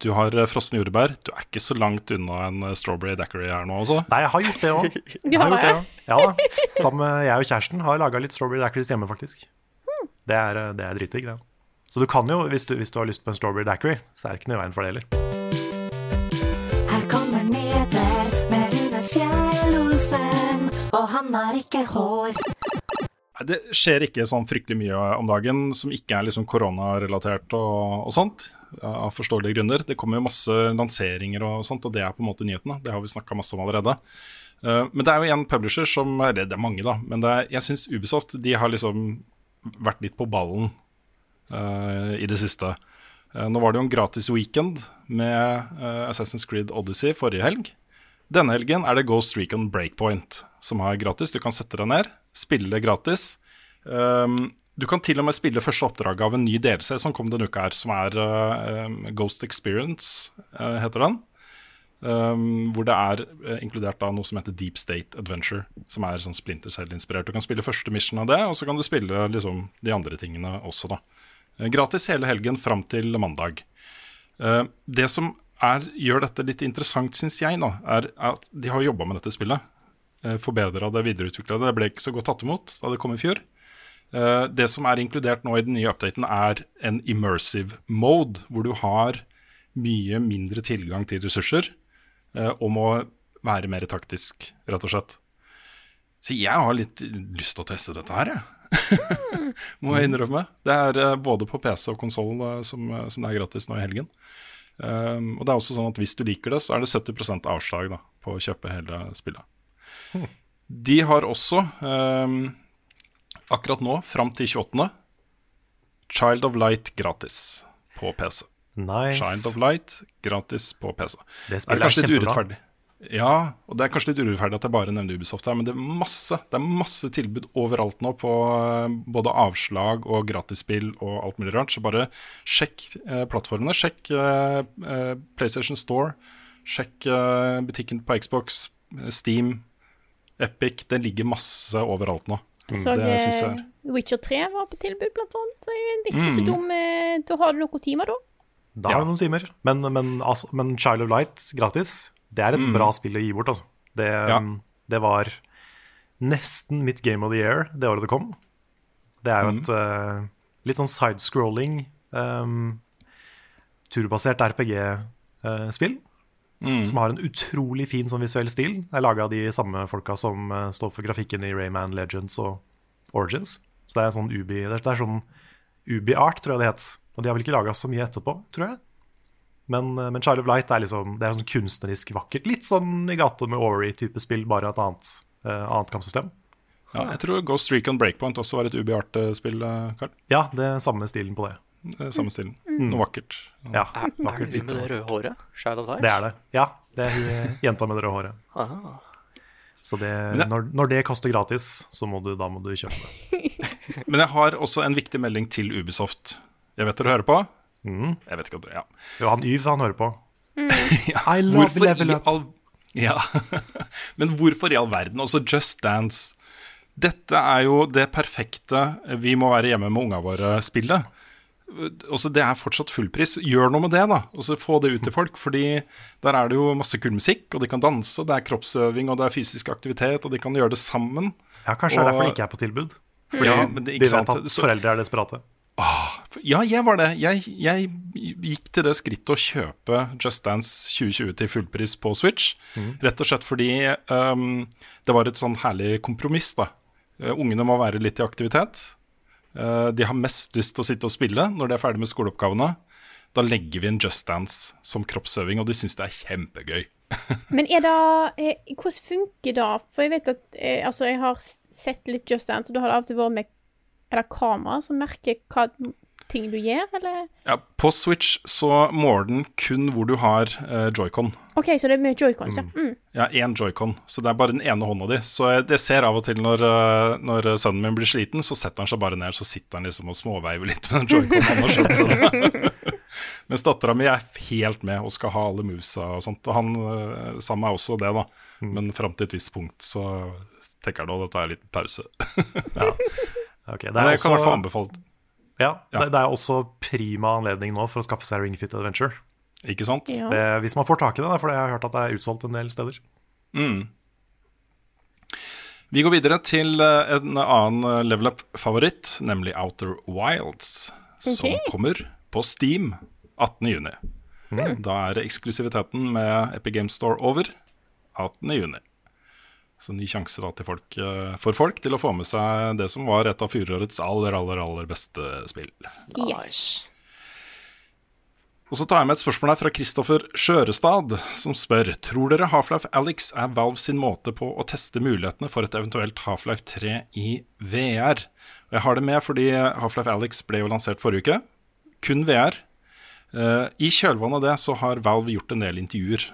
Du har eh, frosne jordbær. Du er ikke så langt unna en eh, strawberry daiquiri her nå også. Nei, jeg har gjort det òg. Du har det? Ja da. Sammen med jeg og kjæresten har laga litt strawberry daiquiris hjemme, faktisk. Det er, eh, det er dritdigg, det. Så du kan jo, hvis du, hvis du har lyst på en strawberry daiquiri, så er det ikke noe i veien for det heller. Her kommer nyheter med Rune Fjell-Olsen, og han har ikke hår. Det skjer ikke sånn fryktelig mye om dagen som ikke er liksom koronarelatert og, og sånt, av forståelige grunner. Det kommer jo masse lanseringer og sånt, og det er på en måte nyhetene. Det har vi snakka masse om allerede. Eh, men det er jo en publisher som Eller det er mange, da. Men er, jeg syns Ubisoft de har liksom vært litt på ballen uh, i det siste. Uh, nå var det jo en gratis weekend med uh, Assassin's Creed Odyssey forrige helg. Denne helgen er det Ghost Recon Breakpoint, som er gratis. Du kan sette deg ned, spille gratis. Um, du kan til og med spille første oppdraget av en ny DLC som kom denne uka her, som er uh, Ghost Experience, uh, heter den. Um, hvor det er uh, inkludert da noe som heter Deep State Adventure, som er sånn Splinter Cell-inspirert. Du kan spille første mission av det, og så kan du spille liksom, de andre tingene også, da. Uh, gratis hele helgen fram til mandag. Det som er, gjør dette litt interessant, syns jeg, da, er at de har jobba med dette spillet. Uh, Forbedra det, videreutvikla det. Det ble ikke så godt tatt imot da det kom i fjor. Eh, det som er inkludert nå i den nye updaten, er en immersive mode, hvor du har mye mindre tilgang til ressurser eh, og må være mer taktisk, rett og slett. Så jeg har litt lyst til å teste dette her, jeg. må jeg innrømme. Det er eh, både på PC og konsoll som, eh, som det er gratis nå i helgen. Og det er også sånn at hvis du liker det, så er det 70 avslag da, på å kjøpe hele spillet. De har også um, akkurat nå, fram til 28., Child of Light gratis på PC. Nice. Child of Light gratis på PC. Det det er kanskje litt urettferdig. Ja, og det er kanskje litt urettferdig at jeg bare nevner Ubisoft her, men det er masse, det er masse tilbud overalt nå på eh, både avslag og gratisspill og alt mulig rart. Så bare sjekk eh, plattformene. Sjekk eh, eh, PlayStation Store. Sjekk eh, butikken på Xbox, eh, Steam, Epic. Det ligger masse overalt nå. Så det syns jeg eh, er Witcher 3 var på tilbud, blant annet. Det er vet ikke så Mm. dum. eh, Da har du noen timer, da. Da har du noen timer. Men, men, altså, men Child of Light gratis, det er et Mm. bra spill å gi bort. Altså. Det, ja. det var nesten mitt game of the year det året det kom. Det er jo et uh, litt sånn sidescrolling, um, turbasert RPG-spill. Mm. Som har en utrolig fin sånn visuell stil. Det er laga av de samme folka som uh, står for grafikken i Rayman Legends og Origins. Så det er sånn Ubi Det er, sånn Ubi-art, tror jeg det het. Og de har vel ikke laga så mye etterpå, tror jeg. Men, uh, men Child of Light er liksom Det er sånn kunstnerisk vakkert. Litt sånn i gata med Ori-type spill, bare et annet, uh, annet kampsystem. Ja, jeg tror Ghost Recon Breakpoint også var et Ubi-art-spill, Karl. Ja, det er samme stilen på det. Det er Samme stilen. Mm. Noe vakkert. Ja, Er, er det hun med det røde håret? Det er det. Ja, det er hun jenta med det røde håret. Så det, når, når det koster gratis, så må du, da må du kjøpe det. Men jeg har også en viktig melding til Ubisoft. Jeg vet dere hører på? Jeg vet ikke om dere Ja. Jo, han Yv, han hører på. ja. I love Hvorfor level up. all Ja. Men hvorfor i all verden? Også Just Dance. Dette er jo det perfekte vi må være hjemme med unga våre-spillet. Også det er fortsatt fullpris. Gjør noe med det, da. Og så Få det ut til folk. Fordi der er det jo masse kul musikk, og de kan danse, og det er kroppsøving, og det er fysisk aktivitet, og de kan gjøre det sammen. Ja, Kanskje det er derfor Og- det ikke er på tilbud. Fordi Ja, men det- de vet at så- foreldre er desperate. Ja, jeg var det. Jeg, jeg gikk til det skrittet å kjøpe Just Dance 2020 til fullpris på Switch. Rett og slett fordi um, det var et sånn herlig kompromiss, da. Eh, ungene må være litt i aktivitet. Eh, de har mest lyst til å sitte og spille når de er ferdig med skoleoppgavene. Da legger vi inn Just Dance som kroppsøving, og de syns det er kjempegøy. Men er det eh, Hvordan funker det? For jeg vet at eh, Altså, jeg har sett litt Just Dance, og da har det av og til vært med Er det kamera som merker hva ting du gjør, eller? Ja, på Switch så måler den kun hvor du har uh, joycon. OK, så det er med joycons, ja. Mm. Ja, én joycon, så det er bare den ene hånda di. Så jeg, det ser av og til når, eh, når sønnen min blir sliten, så setter han seg bare ned, så sitter han liksom og småveiver litt med den joyconen. Det. Mens dattera mi er helt med og skal ha alle movesa og sånt. Og han uh, sa meg også det, da. Men fram til et visst punkt så tenker han nå, da tar jeg litt pause. Ja, Ok, det Men er jeg kan i hvert fall også, anbefale ja, Ja. Det, det er også prima anledning nå for å skaffe seg Ring Fit Adventure. Ikke sant? Ja. Det, hvis man får tak i det, for jeg har hørt at det er utsolgt en del steder. Mm. Vi går videre til eh, en annen eh, level up-favoritt, nemlig Outer Wilds, som kommer på Steam 18.6. Da er eksklusiviteten med Epic Games Store over 18.6. Så ny sjanse da folk, eh, for folk til å få med seg det som var et av fjorårets aller, aller, aller beste spill. Yes. Og så tar jeg med et spørsmål her fra Kristoffer Skjørestad, som spør Tror dere Half-Life Alyx er Valve sin måte på å teste mulighetene for et eventuelt Half-Life 3 i VR? Og jeg har det med fordi Half-Life Alyx ble jo lansert forrige uke. Kun VR. Eh, I kjølvannet av det så har Valve gjort en del intervjuer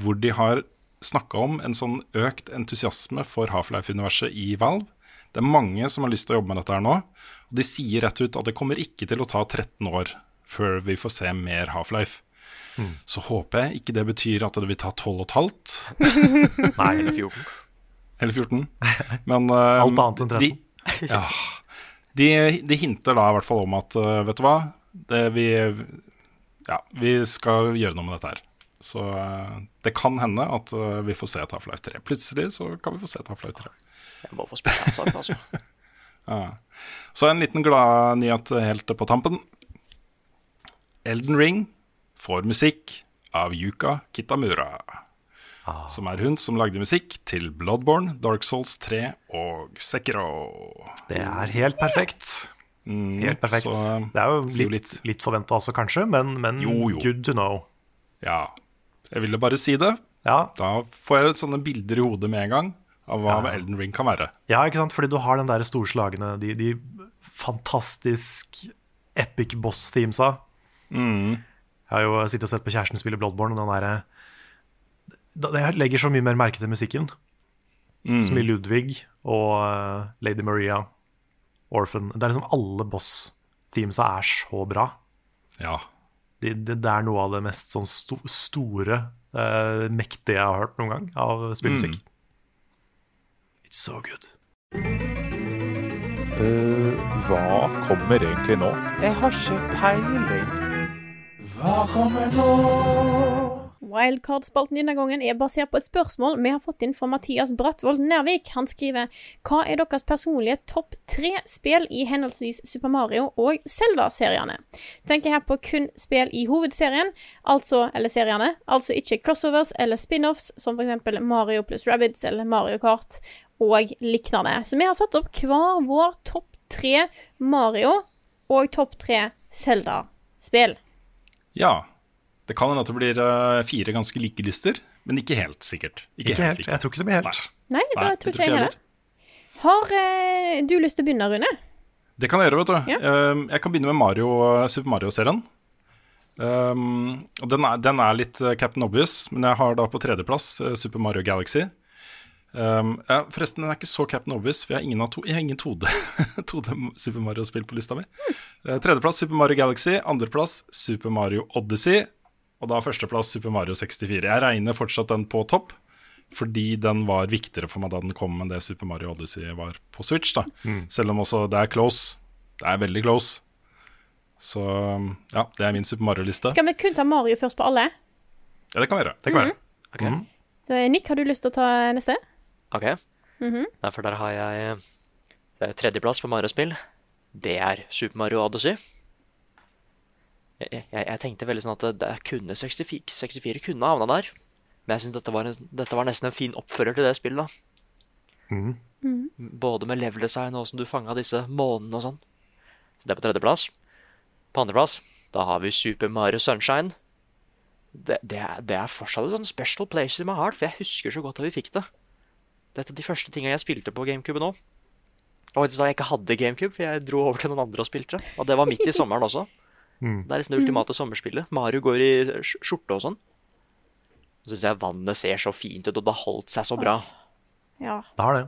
hvor de har snakka om en sånn økt entusiasme for Half-Life-universet i Valve. Det er mange som har lyst til å jobbe med dette her nå. Og de sier rett ut at det kommer ikke til å ta 13 år før vi får se mer Half-Life. Så håper jeg ikke det betyr at det vil ta 12 og et halvt. Nei, Eller 14. Eller 14. Men uh, Alt annet enn 13. De, ja, de, de hinter da i hvert fall om at uh, vet du hva, det vi, ja, vi skal gjøre noe med dette her. Så eh, det kan hende at eh, vi får se et Half-Life 3. Plutselig så kan vi få se et Half-Life 3. Jeg må få spille Half-Life, altså. Ja. Så en liten glad nyhet helt på tampen. Elden Ring får musikk av Yuka Kitamura. Som er hun som lagde musikk til Bloodborne, Dark Souls 3 og Sekiro. Det er helt perfekt. Mm, Helt perfekt. så, det er jo litt, litt forventa også, kanskje, men, men Jo, jo. good to know. Ja, jeg ville bare si det. Ja, Da får jeg sånne bilder i hodet med en gang av hva Ja. Elden Ring kan være. ja ikke sant? Fordi du har den der storslagne, de, de fantastisk epic boss-themesa. Mm. Jeg har jo sittet og sett på kjæresten spille Bloodborne, og den derre Jeg legger så mye mer merke til musikken. Mm. Som i Ludvig og eh, Lady Maria, Orphan. Det er liksom alle boss-themesa er så bra. Ja. Det, det, det er noe av det mest sånn sto, store, uh, mektige jeg har hørt noen gang av spillmusikk. Mm. It's so good. Uh, hva kommer egentlig nå? Jeg har ikke peiling. Hva kommer nå? Wildcard-spalten denne gangen er basert på et spørsmål vi har fått inn fra Mathias Brattvold Nervik. Han skriver Hva er deres personlige topp tre spill i henholdsvis Super Mario og Zelda-seriene? Tenker her på kun spill i hovedserien, altså, eller seriene, altså ikke crossovers eller spin-offs, som eksempel Mario pluss Rabbids eller Mario Kart og lignende. Så vi har satt opp hver vår topp tre Mario og topp tre Zelda-spill. ja. Det kan hende at det blir eh, fire ganske like lister, men ikke helt sikkert. Ikke, helt. like. Jeg tror ikke det blir helt. Nei, det da tror det ikke jeg heller. Har eh, du lyst til å begynne, Rune? Det kan jeg gjøre, vet du. Ja. Um, jeg kan begynne med Mario, Super Mario-serien. Um, og den er, den er litt uh, Captain Obvious, men jeg har da på tredjeplass uh, Super Mario Galaxy. Um, ja, forresten, den er ikke så Captain Obvious, for jeg har ingen, to, jeg har ingen 2D, 2D Super Mario-spill på lista mi. Uh, tredjeplass Super Mario Galaxy, andreplass Super Mario Odyssey, og da førsteplass Super Mario 64. Jeg regner fortsatt den på topp, fordi den var viktigere for meg da den kom enn det Super Mario Odyssey var på Switch. da Selv om også det er close. Det er veldig close. Så ja, det er min Super Mario-liste. Skal vi kun ta Mario først på alle? Ja, det kan vi gjøre. Det kan være. mm. Så Nick, har du lyst til å ta neste? ok. Mm -hmm. Derfor der har jeg Eh, Tredjeplass på Mario-spill, det er Super Mario Odyssey. Jeg, jeg, jeg tenkte veldig sånn at det, det kunne 64, 64 kunne havna der. Men jeg syns dette, var dette var nesten en fin oppfører til det spillet. da. Mhm. Både med level design og åssen du fanga disse månene og sånn. Så det er på tredjeplass. På andreplass da har vi Super Mario Sunshine. Det, det, er, det er fortsatt et sånn special place in my heart, for jeg husker så godt da vi fikk det. Dette er de første tinga jeg spilte på GameCube nå. Og da jeg ikke hadde GameCube, for jeg dro over til noen andre og spilte det. Og det var midt i sommeren også. Mm. Det er liksom det ultimate sommerspillet. Mario går i skjorte og sånn. Så syns jeg vannet ser så fint ut, og det har holdt seg så bra. Ja. Det har det.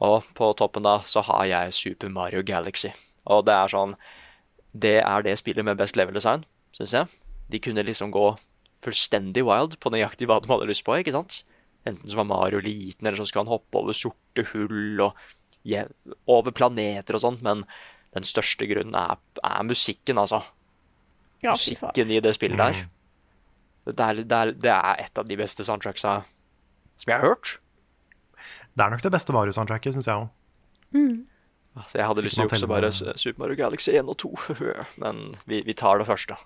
Og på toppen da så har jeg Super Mario Galaxy. Og det er sånn Det er det spillet med best level design, syns jeg. De kunne liksom gå fullstendig wild på nøyaktig hva de hadde lyst på, ikke sant? Enten så var Mario liten, eller så skulle han hoppe over sorte hull og over planeter og sånn, men den største grunnen er, er musikken, altså. Ja, musikken i det spillet der. Det er, det, er, det er et av de beste soundtracksa som jeg har hørt. Det er nok det beste Mario-soundtracket, syns jeg òg. Mm. Altså, jeg hadde lyst til å jukse bare Super Mario Galaxy 1 og 2, men vi, vi tar det første.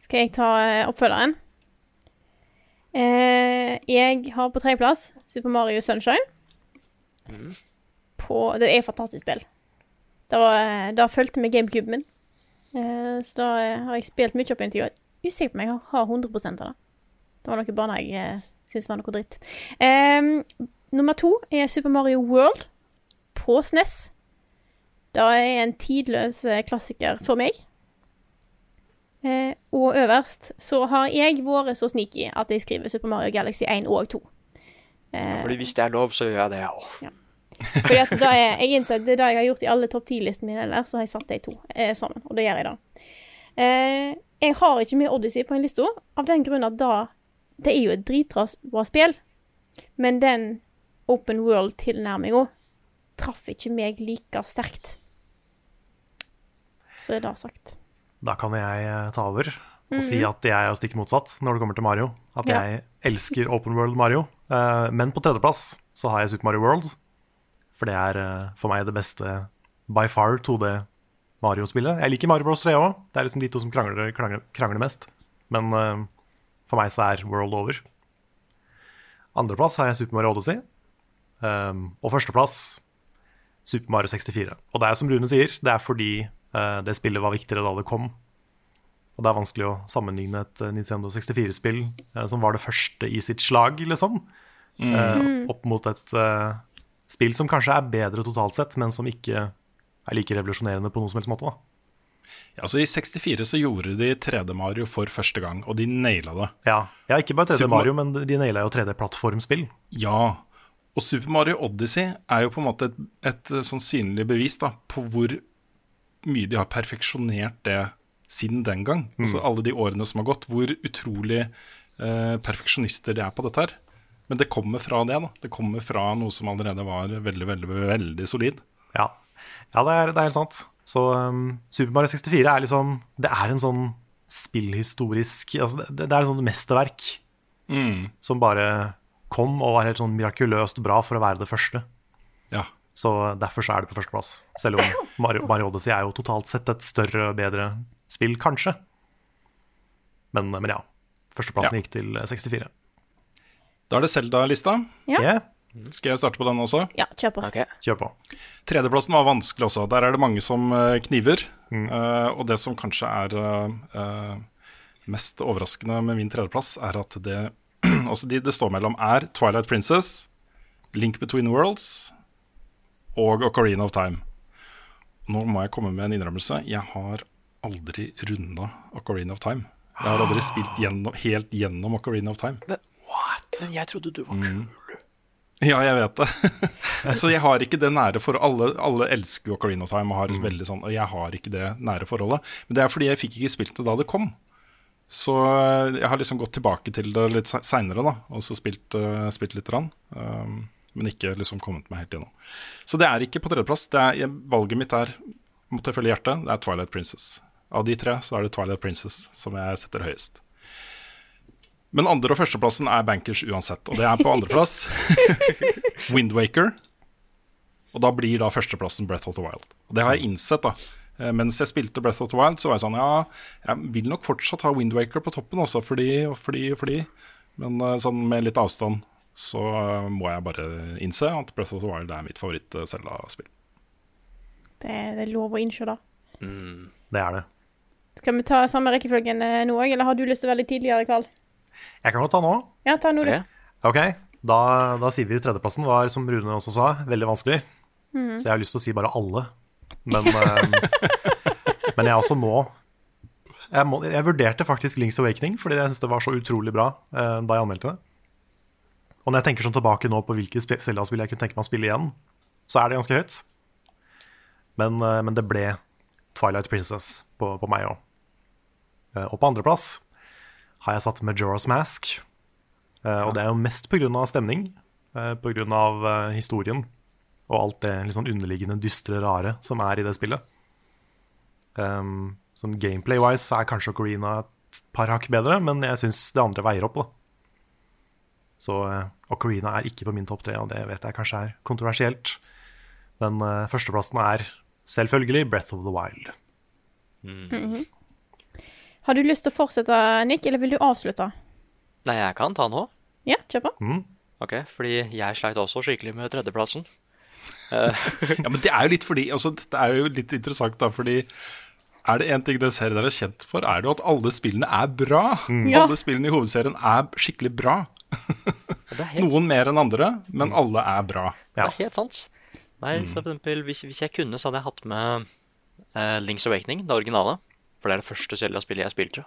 Skal jeg ta eh, oppfølgeren? Eh, jeg har på tredjeplass Super Mario Sunshine. På, det er et fantastisk spill. Det, var, det fulgte med gamecuben min. Eh, så da eh, har jeg spilt mye opp i og jeg er Usikker på om jeg har 100 av det. Det var noe baner jeg eh, syntes var noe dritt. Um, nummer to er Super Mario World på SNES. Det er en tidløs klassiker for meg. Uh, og øverst så har jeg vært så sneaky at jeg skriver Super Mario Galaxy 1 og 2. Eh, Fordi hvis det er lov, så gjør jeg det, jeg òg. Fordi at da er, jeg innså at det er det jeg har gjort i alle topp 10-listene mine, ellers, så har jeg satt de to eh, sammen. Og det gjør jeg da. Eh, jeg har ikke med Odyssey på en liste, av den grunn at da Det er jo et dritbra bra spill, men den open world-tilnærminga traff ikke meg like sterkt. Så er det sagt. Da kan jeg eh, ta over og Mhm. si at jeg er stikk motsatt når det kommer til Mario. At Ja. jeg elsker Open World Mario. Eh, Men på tredjeplass så har jeg Super Mario World. For det er eh, for meg det beste by far 2D Mario-spillet. Jeg liker Mario Bros 3 òg. Det er liksom de to som krangler, krangler, krangler mest. Men uh, for meg så er World over. Andreplass har jeg Super Mario Odyssey. Um, og førsteplass Super Mario 64. Og det er som Rune sier, det er fordi uh, det spillet var viktigere da det kom. Og det er vanskelig å sammenligne et Nintendo 64-spill uh, som var det første i sitt slag, liksom, Mm. opp mot et spill som kanskje er bedre totalt sett, men som ikke er like revolusjonerende på noen som helst måte. da. Ja, altså I 64 så gjorde de 3D Mario for første gang, og de naila det. Ja, ja ikke bare 3D-Mario, men de naila jo 3D-plattformspill. Ja, og Super Mario Odyssey er jo på en måte et, et eh, sånn synlig bevis da, på hvor mye de har perfeksjonert det siden den gang. Mm. Altså alle de årene som har gått, hvor utrolig eh, perfeksjonister de er på dette her. Men det kommer fra det. da. Det kommer fra noe som allerede var veldig, veldig, veldig solid. Ja, ja det, er, det er helt sant. Så um, Super Mario 64 er liksom Det er en sånn spillhistorisk altså det, det er et sånt mesterverk Mm. som bare kom og var helt sånn mirakuløst bra for å være det første. Ja. Så derfor så er det på førsteplass. Selv om Mario, Mario Odyssey er jo totalt sett et større og bedre spill, kanskje. Men, men ja. Førsteplassen Ja. gikk til 64. Da er det Selda-lista. Ja. Yeah. Skal jeg starte på den også? Ja, kjør på. Kjør på. Tredjeplassen var vanskelig også. Der er det mange som kniver. kniver. Uh, og det som kanskje er eh, eh, mest overraskende med min tredjeplass, er at det også de det står mellom, er Twilight Princess, Link Between Worlds og Ocarina of Time. Nå må jeg komme med en innrømmelse. Jeg har aldri runda Ocarina of Time. Jeg har aldri spilt gjennom, helt gjennom Ocarina of Time. Men jeg trodde du var kul. Ja, jeg vet det. så jeg har ikke det nære for alle, alle elsker jo Ocarina of Time og har veldig sånn, og jeg har ikke det nære forholdet. Men det er fordi jeg fikk ikke spilt det da det kom. Så eh, jeg har liksom gått tilbake til det litt seinere, da, og så spilt, uh, spilt litt. Rann, um, men ikke liksom kommet meg helt gjennom. Så det er ikke på tredjeplass. Valget mitt er, måtte jeg følge hjertet, det er Twilight Princess. Av de tre så er det Twilight Princess som jeg setter høyest. Men andre- og førsteplassen er bankers uansett, og det er på andreplass. Windwaker. Og da blir da førsteplassen Breath of the Wild. Og det har jeg innsett, da. Eh, Mens jeg spilte Breath of the Wild, så var jeg sånn Ja, jeg vil nok fortsatt ha Windwaker på toppen, også, fordi og fordi og fordi. Men eh, sånn med litt avstand så eh, må jeg bare innse at Breath of the Wild er mitt favoritt-Selda-spill. Det, det er lov å innse, da. Det er det. Skal vi ta samme rekkefølgen nå òg, eller har du lyst til å være litt tidligere, Carl? Jeg kan godt ta nå. Ja, ta nå, du. Ok, da, da sier vi tredjeplassen var, som Rune også sa, veldig vanskelig. Mm. Så jeg har lyst til å si bare alle. Men, eh, men jeg også må jeg, må jeg vurderte faktisk Link's Awakening, fordi jeg syntes det var så utrolig bra eh, da jeg anmeldte det. Og når jeg tenker sånn tilbake nå på hvilke Zelda-spill jeg kunne tenke meg å spille igjen, så er det ganske høyt. Men, eh, men det ble Twilight Princess på, på meg òg. Og på andreplass har jeg satt Majora's Mask. Uh, og det er jo mest pga. stemning, uh, pga. Uh, historien og alt det sånn underliggende dystre, rare som er i det spillet. Um, sånn Gameplay-wise så er kanskje Ocarina et par hakk bedre, men jeg syns det andre veier opp. da. Så uh, Ocarina er ikke på min topp tre, og det vet jeg kanskje er kontroversielt. Men uh, førsteplassen er selvfølgelig Breath of the Wild. Mhm. Har du lyst til å fortsette, Nick, eller vil du avslutte? Nei, jeg kan ta den òg. Ja, kjør på. Ok, fordi jeg sleit også skikkelig med tredjeplassen. Eh, ja, men det er jo litt fordi altså, Det er jo litt interessant, da, fordi er det én ting den serien er kjent for, er det jo at alle spillene er bra. Ja. Alle spillene i hovedserien er skikkelig bra. Noen mer enn andre, men alle er bra. Det er helt sant. Nei, så for eksempel, hvis, hvis jeg kunne, så hadde jeg hatt med uh, Link's Awakening, det originale. For det er det første Zelda-spillet jeg spilte.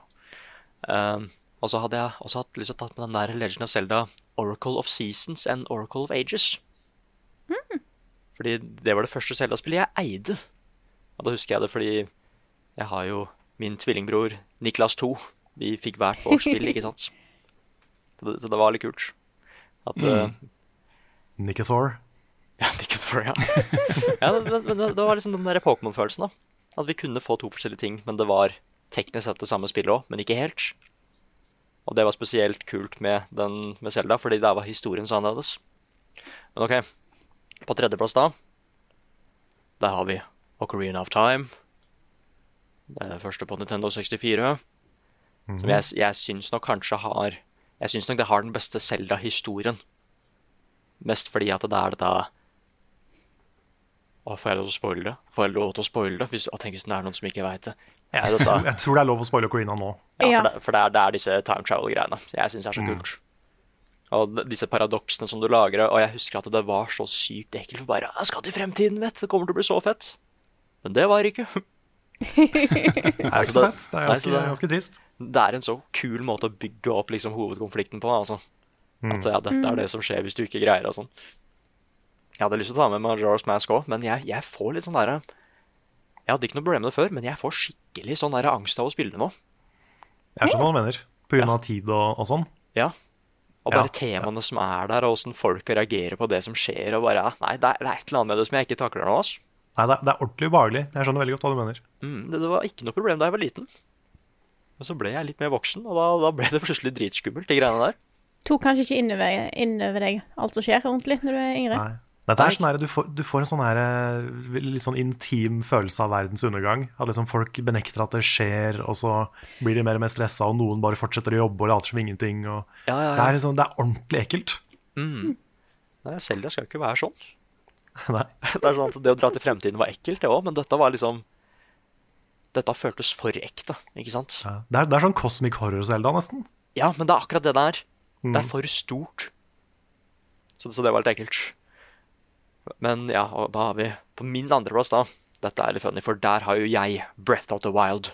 Um, og så hadde jeg også hatt lyst til å ta med den der Legend of Zelda Oracle of Seasons and Oracle of Ages. Fordi det var det første Zelda-spillet jeg eide. Og da husker jeg det fordi jeg har jo min tvillingbror Niklas 2. Vi fikk hvert vårt spill, ikke sant? Så det, det var litt kult. At mm. uh, Nicathor. Ja, Nicathor, ja. ja det, det, det, det var liksom den der Pokémon-følelsen, da. At vi kunne få to forskjellige ting, men det var teknisk sett det samme spillet òg, men ikke helt. Og det var spesielt kult med, den, med Zelda, fordi der var historien så annerledes. Men ok, på tredjeplass da Der har vi Ocarina of Time. Det er det første på Nintendo 64. Som jeg, jeg syns nok kanskje har Jeg syns nok det har den beste Zelda-historien. Mest fordi at det er dette Å, Får jeg lov til å spoile det? Får jeg lov til å spoile det? Hvis, og tenk hvis det er noen som ikke veit det. Jeg, jeg tror det er lov å spoile Corina nå. ja, Ja. for, det, for det, er, det er disse time travel-greiene jeg syns er så Mm. kult. Og disse paradoksene som du lager. Og jeg husker at det var så sykt ekkelt. For bare «Jeg skal til fremtiden, vet. Det kommer til å bli så fett'. Men det var det ikke. Det er ikke så fett. Det er ganske, ganske trist. Det er en så kul måte å bygge opp liksom, hovedkonflikten på. Altså. Mm. At ja, dette er det som skjer hvis du ikke greier og sånn. Jeg hadde lyst til å ta med Majora's Mask òg, men jeg, jeg får litt sånn derre Jeg hadde ikke noe problem med det før, men jeg får skikkelig sånn der angst av å spille det nå. Jeg skjønner hva du mener. På grunn av tid og, og sånn. Ja. Og Ja. bare temaene som er der, og åssen folk reagerer på det som skjer. Og bare, ja, nei, det er, det er et eller annet med det som jeg ikke takler nå. Altså. Nei, det er, det er ordentlig ubehagelig. Jeg skjønner veldig godt hva du mener. Mm, det, det var ikke noe problem da jeg var liten. Men så ble jeg litt mer voksen, og da, da ble det plutselig dritskummelt, de greiene der. Tok kanskje ikke inn over, deg alt som skjer ordentlig når du er yngre. Nei. Dette er sånn her, du, får, du får en sånn her, eh, litt sånn intim følelse av verdens undergang. At liksom folk benekter at det skjer, og så blir de mer og mer stressa, og noen bare fortsetter å jobbe og later som ingenting. Ja, ja, ja. Det, er liksom, det er ordentlig ekkelt. Mm. Nei, Selda skal jo ikke være sånn. Nei. Det er sånn at det å dra til fremtiden var ekkelt, det òg, men dette var liksom Dette føltes for ekte, ikke sant? Det er, det er sånn Cosmic Horror-Selda, nesten. Ja, men det er akkurat det det er. Det Mm. er for stort. Så, så det var litt ekkelt. Men ja, og da har vi på min andreplass, da Dette er litt funny, for der har jo jeg Breath of the Wild.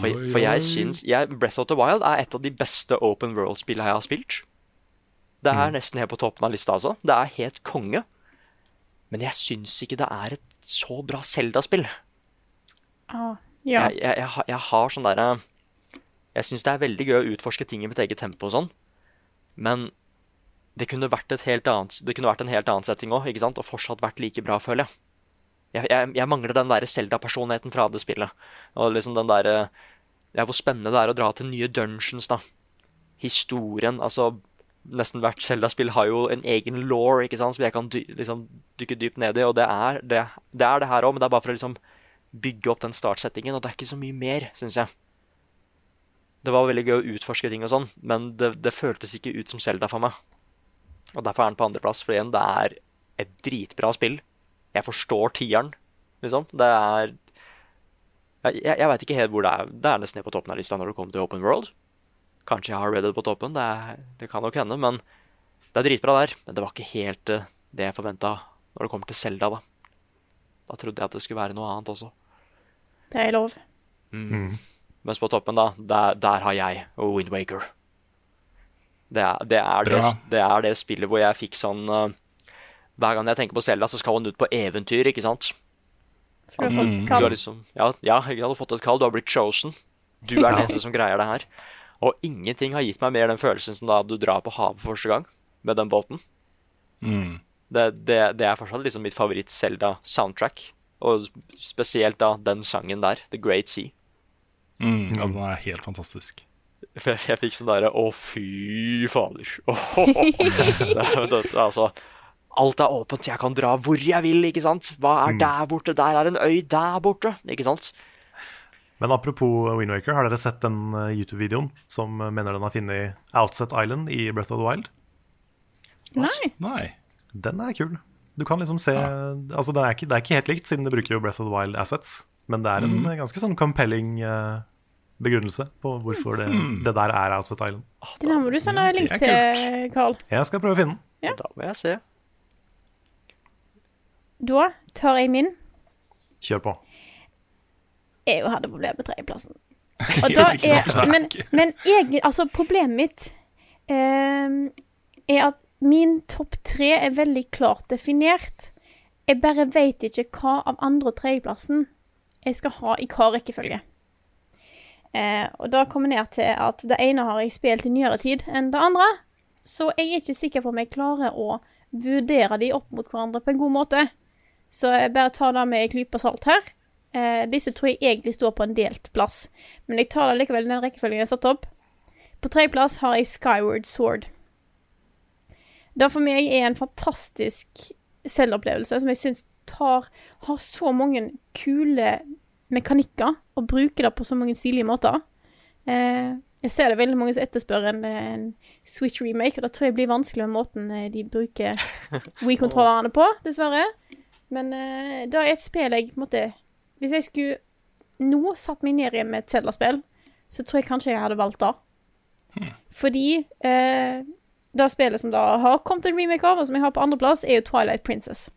For, for jeg syns jeg, Breath of the Wild er et av de beste open world-spillene jeg har spilt. Det er nesten helt på toppen av lista, altså. Det er helt konge. Men jeg syns ikke det er et så bra Zelda-spill. Ah, ja. Jeg, jeg, jeg, har- jeg har sånn derre Jeg syns det er veldig gøy å utforske ting i mitt eget tempo og sånn, men det kunne vært annet Det kunne vært en helt annen setting òg? Og fortsatt vært like bra, føler jeg. Jeg, jeg, jeg mangler den der Zelda-personligheten fra det spillet. Og liksom den der, Ja, hvor spennende det er å dra til nye dungeons, da. Historien, altså nesten hvert Zelda-spill har jo en egen law ikke sant, som jeg kan dy liksom, dykke dypt ned i. Og det er det, det, er det her òg, men det er bare for å liksom bygge opp den startsettingen. Og det er ikke så mye mer, syns jeg. Det var veldig gøy å utforske ting og sånn, men det, det føltes ikke ut som Zelda for meg. Og derfor er den på andreplass. For igjen, det er et dritbra spill. Jeg forstår tieren, liksom. Det er Jeg, jeg veit ikke helt hvor det er. Det er nesten ned på toppen av lista når det kommer til Open World. Kanskje jeg har Reddit på toppen, det, er, det kan nok hende. Men det er dritbra der. Men det var ikke helt eh, det jeg forventa når det kommer til Zelda, da. Da trodde jeg at det skulle være noe annet også. Det er lov. Mm. Mens på toppen, da, der, der har jeg Wind Waker. Det er det, er det, det er det spillet hvor jeg fikk sånn uh, Hver gang jeg tenker på Zelda, så skal hun ut på eventyr, ikke sant? For du har Mm. fått et kall. liksom, ja, ja, jeg hadde fått et kall. Du har blitt chosen. Du er den eneste som greier det her. Og ingenting har gitt meg mer den følelsen som da du drar på havet for første gang med den båten. Mm. Det, det, det er fortsatt liksom mitt favoritt-Selda-soundtrack. Og spesielt da den sangen der, The Great Sea. Mm. Ja, den er helt fantastisk. For jeg, jeg fikk sånn derre Å, fy fader. er- det, altså, alt er åpent, jeg kan dra hvor jeg vil, ikke sant? Hva er der borte? Der er en øy der borte, ikke sant? Men apropos Wind Waker, har dere sett den eh, YouTube-videoen som eh, mener den har funnet Outset Island i Breath of the Wild? Nei. Nei. Den er kul. Du kan liksom se Altså, det er, ikke, det er ikke helt likt, siden det bruker jo Breath of the Wild assets, men det er en mm. ganske sånn compelling eh, begrunnelse på hvorfor det, det der er Outset Island. Den her må du sende link til, Carl. Jeg skal prøve å finne den. Ja. Da må jeg se. Da tar jeg min. Kjør på. Jeg hadde problemer med tredjeplassen. Er, men, men jeg, altså problemet mitt eh, er at min topp tre er veldig klart definert. Jeg bare vet ikke hva av andre- og tredjeplassen jeg skal ha i hva rekkefølge. Eh, og da kommer ned til at det ene har jeg spilt i nyere tid enn det andre. Så jeg er ikke sikker på om jeg klarer å vurdere de opp mot hverandre på en god måte. Så jeg bare tar det med en klype salt her. Eh, disse tror jeg egentlig står på en delt plass, men jeg tar det likevel i den rekkefølgen jeg har satt opp. På tredjeplass har jeg Skyward Sword. Det for meg er en fantastisk selvopplevelse som jeg syns har så mange kule mekanikker og bruke det på så mange stilige måter. Eh, jeg ser det veldig mange som etterspør en, en Switch remake, og det tror jeg blir vanskelig med måten eh, de bruker Wii-kontrollerne på, dessverre. Men eh, det er et spill jeg på en måte Hvis jeg skulle nå satt meg ned igjen med et Zelda-spill, så tror jeg kanskje jeg hadde valgt det. Fordi eh, det spillet som da har kommet en remake av, og som jeg har på andreplass, er jo Twilight Princess.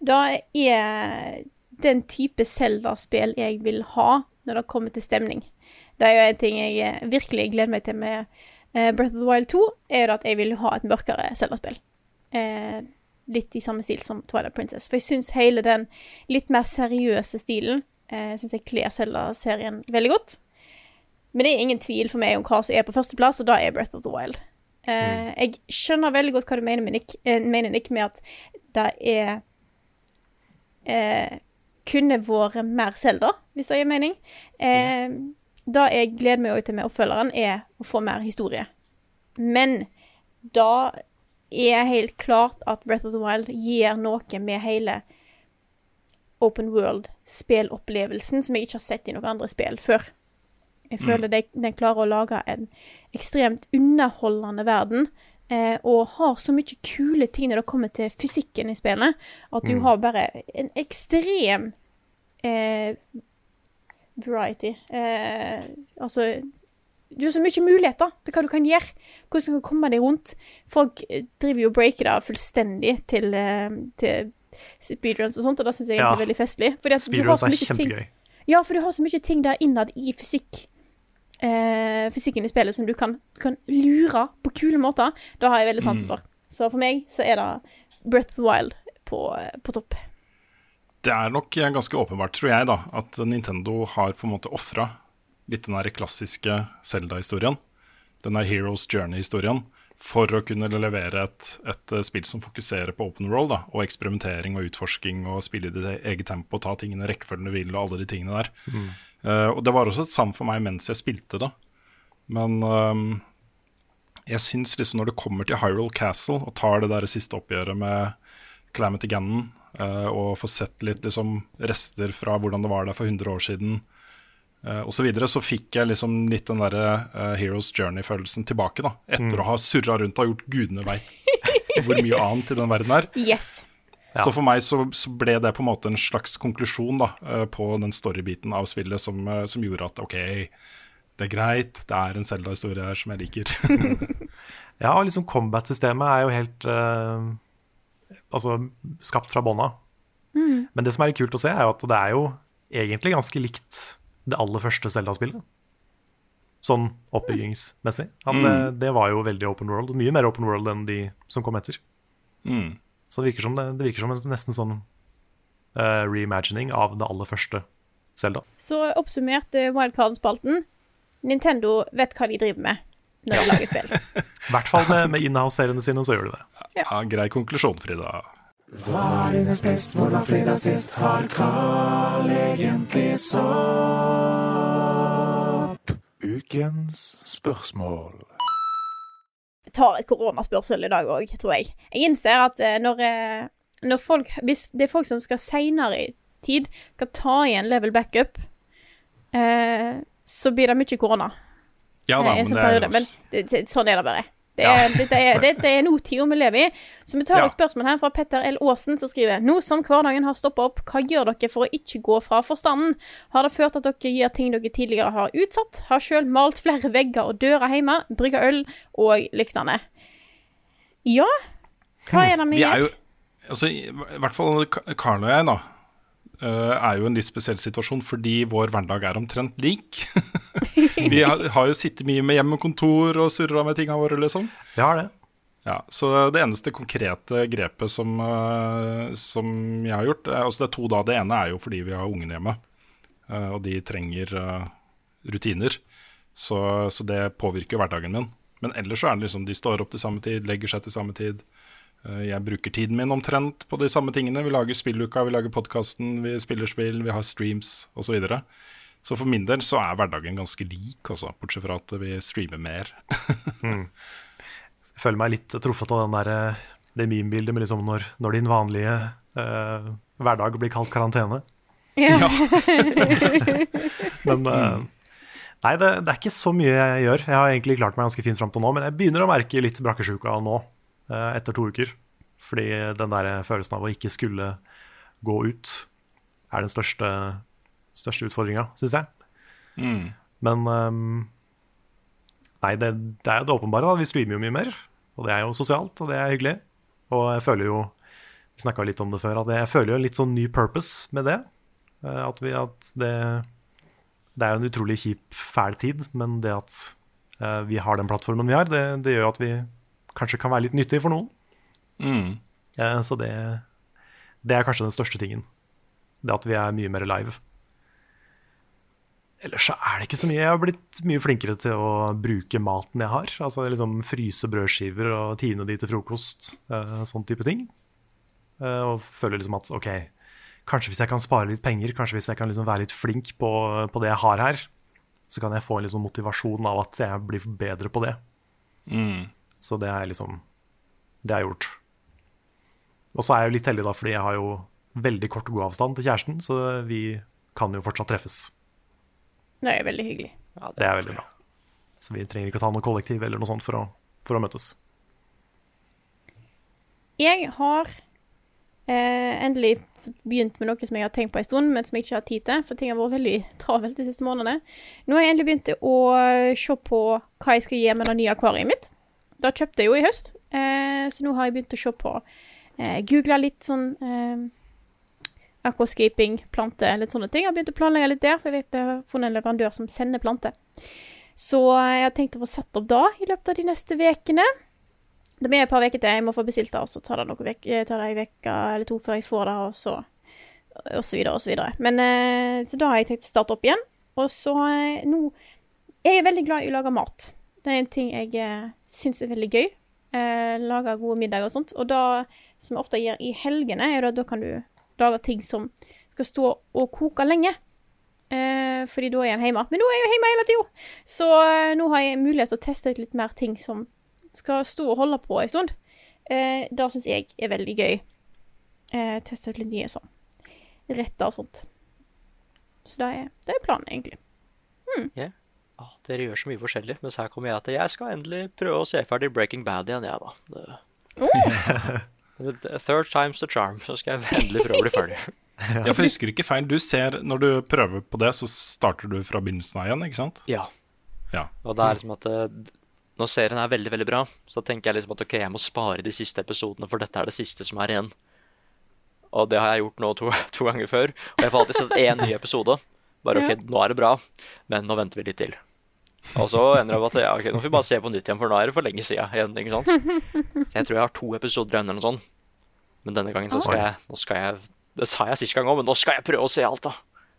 Det er den type Zelda-spill jeg vil ha når det kommer til stemning. Det er jo en ting jeg eh, virkelig gleder meg til med eh, Breath of the Wild 2, er at jeg vil ha et mørkere Zelda-spill. Eh, litt i samme stil som Twilight Princess. For jeg syns hele den litt mer seriøse stilen eh, synes jeg kler Zelda-serien veldig godt. Men det er ingen tvil for meg om hva som er på førsteplass, og da er Breath of the Wild. Eh, Jeg skjønner veldig godt hva du mener, Nick, eh, mener, Nick med at det er eh, kunne vært mer Selda, hvis det gir mening. Eh, Det jeg gleder meg til med oppfølgeren, er å få mer historie. Men da er helt klart at Breath of the Wild gir noe med hele open world-spillopplevelsen som jeg ikke har sett i noen andre spill før. Jeg føler mm. den klarer å lage en ekstremt underholdende verden. Eh, og har så mye kule ting når det kommer til fysikken i spillet, at du har bare en ekstrem eh, variety. Eh, altså Du har så mye muligheter til hva du kan gjøre. Hvordan du kan komme deg rundt. Folk eh, driver jo og breaker det fullstendig til, eh, til speedruns og sånt, og det syns jeg Ja. er veldig festlig. Speedruns så er kjempegøy. ting ja, for du har så mye ting der innad i fysikk. Eh, fysikken i spillet som du kan, kan lure på kule måter. da har jeg veldig sans for. Så for meg så er det Breath of the Wild på, på topp. Det er nok ganske åpenbart, tror jeg, da, at Nintendo har på en måte ofra litt den der klassiske Zelda-historien. Den der Heroes Journey-historien. For å kunne levere et, et eh, spill som fokuserer på open roll, da, og eksperimentering og utforsking og spille i ditt eget tempo, ta tingene i rekkefølgen du vil, og alle de tingene der. Eh, og det var også et savn for meg mens jeg spilte da. Men um, jeg syns liksom når det kommer til Hyrule Castle og tar det der siste oppgjøret med Clamity Gannon, uh, og får sett litt liksom rester fra hvordan det var der for 100 år siden, uh, osv., så, videre, så fikk jeg liksom litt den derre uh, Heroes Journey-følelsen tilbake. da Etter Mm. å ha surra rundt og gjort gudene veit hvor mye annet i den verden er. Yes. Så for meg så, så ble det på en måte en slags konklusjon da, eh, på den storybiten av spillet som, eh, som gjorde at OK, det er greit, det er en Zelda-historie her som jeg liker. Ja, og liksom combat-systemet er jo helt uh, Altså skapt fra bånn av. Mm. Men det som er kult å se, er jo at det er jo egentlig ganske likt det aller første Zelda-spillet. Sånn oppbyggingsmessig. At Mm. det, det var jo veldig open world. Mye mer open world enn de som kom etter. Mm. Så det virker som, det, det virker som en nesten sånn uh, reimagining av det aller første Zelda. Så oppsummert eh, Wildcard-spalten. Nintendo vet hva de driver med når de lager spill. I hvert fall med, med inhouse-seriene sine, så gjør de det. Ja, Grei konklusjon, Frida. Hva er Varenes best, hvor var fredag sist? Har Carl egentlig sopp? Ukens spørsmål. Tar et koronaspørsel i dag òg, tror jeg. Jeg innser at eh, når, eh, når folk Hvis det er folk som skal seinere i tid skal ta igjen level backup, eh, så blir det mye korona. Ja da, Eh, men det er jo Men det, sånn er det bare. Det Ja. er, dette, er, dette er nåtida vi lever i. Så vi tar Ja. et spørsmål her fra Petter L. Aasen, som skriver Nå som hverdagen har stoppa opp, hva gjør dere for å ikke gå fra forstanden? Har det ført at dere gjør ting dere tidligere har utsatt? Har sjøl malt flere vegger og dører hjemme, brygga øl og lignende. Ja, hva er det vi Vi gjør? jo altså, I hvert fall Karl Karen og jeg, da. eh, er jo en litt spesiell situasjon fordi vår hverdag er omtrent lik. vi har, har jo sittet mye med hjemmekontor og surra med tinga våre, liksom. Vi har det. Ja, så det eneste konkrete grepet som, eh, som jeg har gjort eh, Altså det er to da. Det ene er jo fordi vi har ungene hjemme, eh, og de trenger rutiner. Så, så det påvirker hverdagen min. Men ellers så er det liksom de står opp til samme tid, legger seg til samme tid. Jeg bruker tiden min omtrent på de samme tingene. Vi lager spilluka, vi lager podkasten, vi spiller spill, vi har streams osv. Så, videre. Så for min del så er hverdagen ganske lik, også, bortsett fra at vi streamer mer. Jeg føler meg litt truffet av den der, eh, det meme-bildet med liksom når, når din vanlige eh, hverdag blir kalt karantene. Ja. Men eh, nei, det, det er ikke så mye jeg gjør. Jeg har egentlig klart meg ganske fint fram til nå, men jeg begynner å merke litt brakkesjuka nå, eh, etter to uker. Fordi den der følelsen av å ikke skulle gå ut er den største, største utfordringa, syns jeg. Mm. Men um, Nei, det, det er jo det åpenbare. da. Vi streamer jo mye mer. Og det er jo sosialt, og det er hyggelig. Og jeg føler jo Vi snakka litt om det før, at jeg føler jo litt sånn ny purpose med det. Eh, At, vi, at det Det er jo en utrolig kjip, fæl tid, men det at eh, vi har den plattformen vi har, det, det gjør at vi kanskje kan være litt nyttige for noen. Mm. Eh, Så det, det er kanskje den største tingen. Det at vi er mye mer live. Ellers så er det ikke så mye. Jeg har blitt mye flinkere til å bruke maten jeg har. Altså liksom fryse brødskiver og tine de til frokost. Uh, sånn type ting. Uh, og føler liksom at OK, kanskje hvis jeg kan spare litt penger, kanskje hvis jeg kan liksom være litt flink på, på det jeg har her, så kan jeg få en liksom motivasjon av at jeg blir bedre på det. Mm. Så det er liksom Det er gjort. Og så er jeg jo litt heldig, da, fordi jeg har jo veldig kort god avstand til kjæresten, så vi kan jo fortsatt treffes. Det er veldig hyggelig. Det er veldig bra. Så vi trenger ikke å ta noe kollektiv eller noe sånt for å, for å møtes. Jeg har eh, endelig begynt med noe som jeg har tenkt på en stund, men som jeg ikke har tid til, for ting har vært veldig travelt de siste månedene. Nå har jeg endelig begynt å se på hva jeg skal gjøre med det nye akvariet mitt. Det kjøpte jeg jo i høst, eh, så nå har jeg begynt å se på eh, Google litt sånn eh, aquascaping, plante, litt sånne ting. Jeg har begynt å planlegge litt der, for jeg vet jeg har funnet en leverandør som sender planter. Så jeg har tenkt å få satt opp da i løpet av de neste ukene. Det blir et par uker til jeg må få bestilt det, og så tar det noen vek, eh, tar det en uke eller to før jeg får det, og så og så videre og så videre. Men eh, så da har jeg tenkt å starte opp igjen. Og så eh, nå Jeg er veldig glad i å lage mat. Det er en ting jeg eh, syns er veldig gøy. Eh, lage gode middager og sånt. Og da, som jeg ofte gjør i helgene, er da, da kan du lage ting som skal stå og koke lenge. Eh, fordi da er en hjemme. Men nå er jeg jo hjemme hele tida! Så eh, nå har jeg mulighet til å teste ut litt mer ting som skal stå og holde på en stund. Eh, det syns jeg er veldig gøy. Eh, teste ut litt nye sånn retter og sånt. Så det er, det er planen, egentlig. Ja. Ah, dere gjør så mye forskjellig, mens her kommer jeg til Jeg skal endelig prøve å se ferdig Breaking Bad igjen, jeg, da. Det, The- the third time's the charm. Så skal jeg endelig prøve å bli ferdig. Ja, for jeg husker ikke feil. Du ser, Når du prøver på det, så starter du fra begynnelsen av igjen, ikke sant? Ja. Ja. Og det er liksom at eh, Når serien er veldig veldig bra, så tenker jeg liksom at ok, jeg må spare de siste episodene, for dette er det siste som er igjen. Og det har jeg gjort nå to, to ganger før. Og jeg får alltid sett én ny episode. Bare ok, nå er det bra, men nå venter vi litt til. Og så ender det opp at ja, ok, nå får vi bare se på nytt igjen, for nå er det for lenge siden igjen. ikke sant? Så jeg tror jeg har to episoder igjen eller noe sånt. Men denne gangen så skal jeg, nå skal jeg Det sa jeg sist gang òg, men nå skal jeg prøve å se alt, da.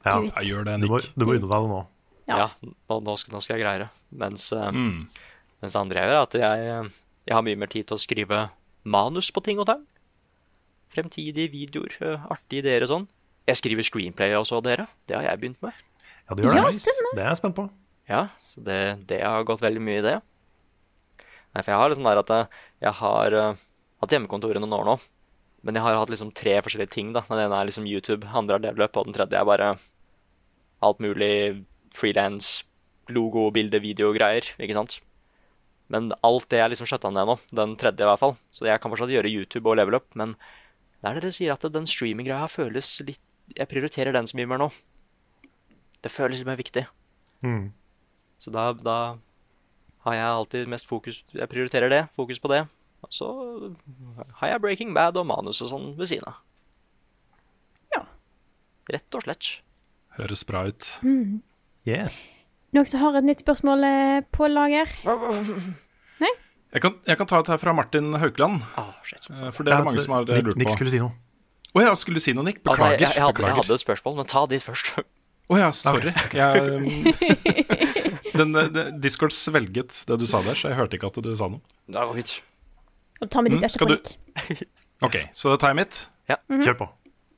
Ja. Jeg gjør det, Nick. du må unne deg det nå. Ja. Ja, nå, nå, skal, nå skal jeg greie det. Mens, eh, Mm. mens det andre jeg gjør, er at jeg, eh, jeg har mye mer tid til å skrive manus på ting og tang. Fremtidige videoer, eh, artige ideer og sånn. Jeg skriver screenplay også, dere. Det har jeg begynt med. Ja, du gjør Ja, det. Det er jeg spent på. Ja, så det, det har gått veldig mye i det. Nei, for jeg har liksom der at jeg, jeg har uh, hatt hjemmekontor i noen år nå. Men jeg har hatt liksom tre forskjellige ting. da. Den ene er liksom YouTube, andre er develop, og den tredje er bare alt mulig frilans, logo, bilde, video-greier. Ikke sant? Men alt det er liksom skjøtta ned nå. Den tredje, i hvert fall. Så jeg kan fortsatt gjøre YouTube og level up, men det er dere sier at den streaming-greia føles litt Jeg prioriterer den så mye mer nå. Det føles litt mer viktig. Mm. Så da, da har jeg alltid mest fokus Jeg prioriterer det. Fokus på det. Og så har jeg Breaking Bad og manus og sånn ved siden av. Ja. Rett og slett. Høres bra ut. Yeah. Noen som har et nytt spørsmål eh, på lager? Jeg kan, jeg kan ta et her fra Martin Haukeland. Oh, For det er det mange som har lurt Nick, Nick på. skulle si noe. Å ja, skulle du si noe, Nick? Altså, Beklager. jeg, jeg, hadde, jeg hadde et spørsmål, men ta ditt først. Å ja, sorry. Jeg, um, den, den, Discord svelget det du sa der, så jeg hørte ikke at du sa noe. Det går fint. Ta med ditt Mm, skal etterpå, du- Nick. Ok, så det tar jeg mitt. Kjør på.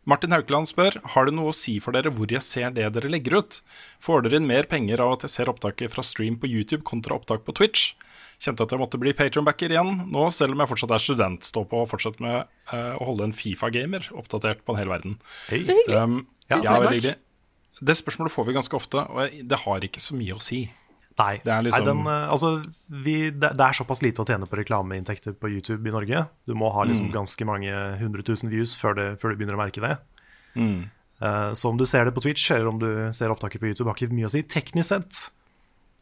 Martin Haukeland spør Har det noe å si for dere hvor jeg ser det dere legger ut. Får dere inn mer penger av at jeg ser opptaket fra stream på YouTube kontra opptak på Twitch? Kjente at jeg måtte bli Patronbacker igjen nå, selv om jeg fortsatt er student. Står på og fortsetter med uh, å holde en Fifa-gamer oppdatert på en hel verden. Hey. Så hyggelig. Um, Ja, ja, veldig hyggelig. Det spørsmålet får vi ganske ofte, og det har ikke så mye å si. Nei, Det er liksom- Nei den, eh, altså, vi, det, det er såpass lite å tjene på reklameinntekter på YouTube i Norge. Du må ha Mm. liksom ganske mange hundre tusen views før, det, før du begynner å merke det. Mm. Uh, så om du ser det på Twitch eller om du ser opptaket på YouTube, har ikke mye å si. Teknisk sett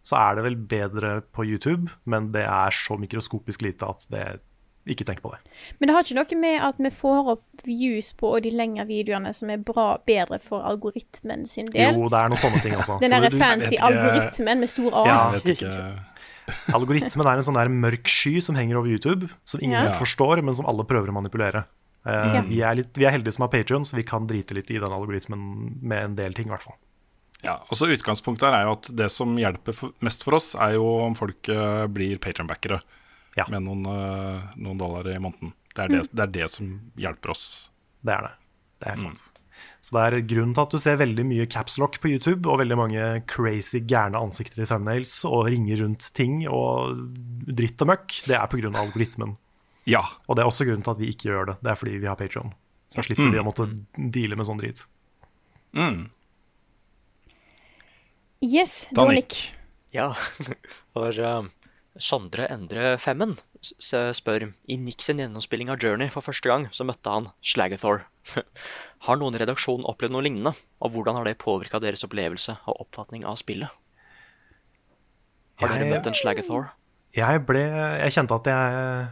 så er det vel bedre på YouTube, men det er så mikroskopisk lite at det ikke tenk på det. Men det har ikke noe med at vi får opp views på de lengre videoene som er bra, bedre for algoritmen sin del. Jo, det er noen sånne ting også. Den Så derre fancy ikke- algoritmen med stor A. Ja. Jeg vet ikke Algoritmen er en sånn der mørk sky som henger over YouTube, som ingen Ja. forstår, men som alle prøver å manipulere. Uh, Ja. vi, er litt, vi er heldige som har Patreon, så vi kan drite litt i den algoritmen med en del ting, i hvert fall. Ja, altså Utgangspunktet her er jo at det som hjelper for, mest for oss, er jo om folk uh, blir Patronbackere Ja. med noen, eh, noen dollar i måneden. Det er det, det er det som hjelper oss. Det er det. Det er helt sant. Så det er grunnen til at du ser veldig mye capslock på YouTube, og veldig mange crazy gærne ansikter i thumbnails, og ringer rundt ting og dritt og møkk. Det er pga. algoritmen. Ja. Og det er også grunnen til at vi ikke gjør det. Det er fordi vi har Patreon. Så slipper vi å måtte deale med sånn drit. Mm. Yes. Nick. Ja, for eh, Sondre Endre Femmen spør I Nick sin gjennomspilling av Journey for første gang så møtte han Slagathor. har noen i redaksjonen opplevd noe lignende? Og hvordan har det påvirka deres opplevelse og oppfatning av spillet? Har dere Jeg- møtt en Slagathor? Jeg ble Jeg kjente at jeg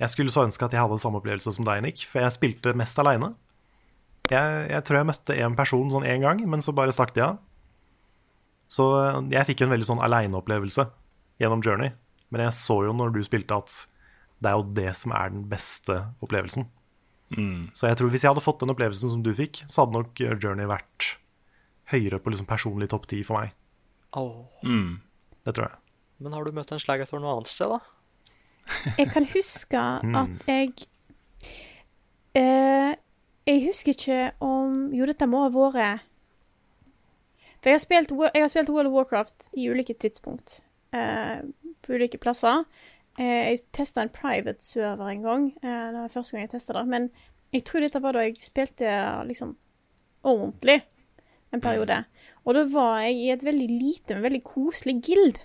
Jeg skulle så ønske at jeg hadde samme opplevelse som deg, Nick, for jeg spilte mest aleine. Jeg, jeg tror jeg møtte én person sånn én gang, men så bare stakk de av. Så jeg fikk en veldig sånn aleine-opplevelse gjennom Journey. Men jeg så jo når du spilte at det er jo det som er den beste opplevelsen. Så jeg tror hvis jeg hadde fått den opplevelsen som du fikk, så hadde nok Journey vært høyere på liksom personlig topp ti for meg. Oh. Mm. Det tror jeg. Men har du møtt en Slagathor noe annet sted, da? Jeg kan huske Hmm. at jeg eh, Jeg husker ikke om Jo, dette må ha vært For jeg har spilt, jeg har spilt World of Warcraft i ulike tidspunkt. Eh, på ulike plasser. Eh, jeg testa en private server en gang. Eh, det var første gang jeg testa det. Men jeg tror dette var da jeg spilte liksom ordentlig en periode. Og da var jeg i et veldig lite, men veldig koselig guild.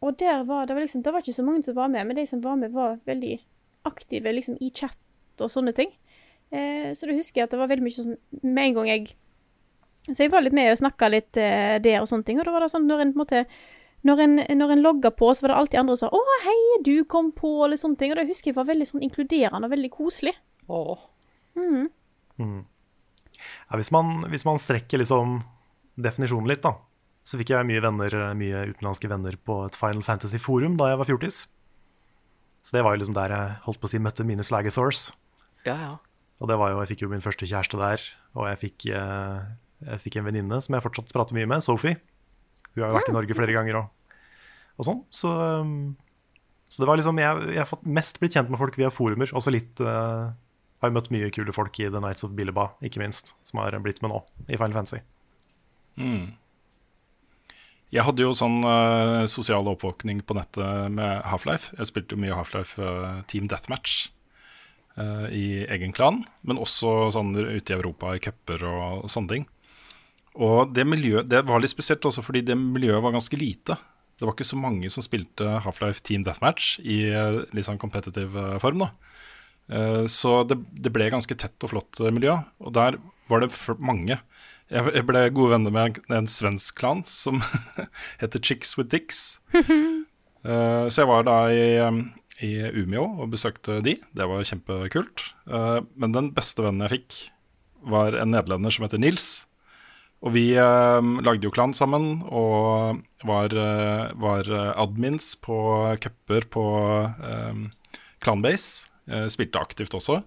Og der var det var liksom Det var ikke så mange som var med, men de som var med, var veldig aktive liksom i chat og sånne ting. Eh, så da husker jeg at det var veldig mye sånn Med en gang jeg Så jeg var litt med og snakka litt eh, der og sånne ting. Og da var det sånn når en på en måte når en, når en logga på, så var det alltid andre som sa 'Å, hei, du kom på', eller sånne ting. Og det husker jeg var veldig sånn inkluderende og veldig koselig. Åh. Mm. Mm. Ja, hvis, man, hvis man strekker liksom definisjonen litt, da, så fikk jeg mye venner, mye utenlandske venner på et Final Fantasy-forum da jeg var fjortis. Så det var jo liksom der jeg holdt på å si møtte mine Slagathors. Ja, ja. Og det var jo, jeg fikk jo min første kjæreste der, og jeg fikk, eh, jeg fikk en venninne som jeg fortsatt prater mye med, Sophie. Hun har jo vært i Norge flere ganger og, og sånn. Så, um, så det var liksom jeg, jeg har mest blitt kjent med folk via forumer. Også litt uh, Har jo møtt mye kule folk i The Nights of Billeba, ikke minst, som har blitt med nå i Final Fantasy. Mm. Jeg hadde jo sånn uh, sosial oppvåkning på nettet med Half-Life. Jeg spilte jo mye Half-Life uh, Team Deathmatch eh, i egen klan, men også sånn ute i Europa i cuper og sånne ting. Og det miljøet, det var litt spesielt også fordi det miljøet var ganske lite. Det var ikke så mange som spilte Half-Life Team Deathmatch i eh, litt sånn competitive eh, form. da. Eh, Så det, det ble ganske tett og flott miljø, og der var det mange. Jeg ble gode venner med en, en svensk klan som heter Chicks with Dicks. Så jeg var da i, i Umeå og besøkte de. Det var kjempekult. Men den beste vennen jeg fikk, var en nederlender som heter Nils. Og vi eh, lagde jo klan sammen og var, eh, var eh, admins på cuper på eh, Clanbase. Eh, spilte aktivt også.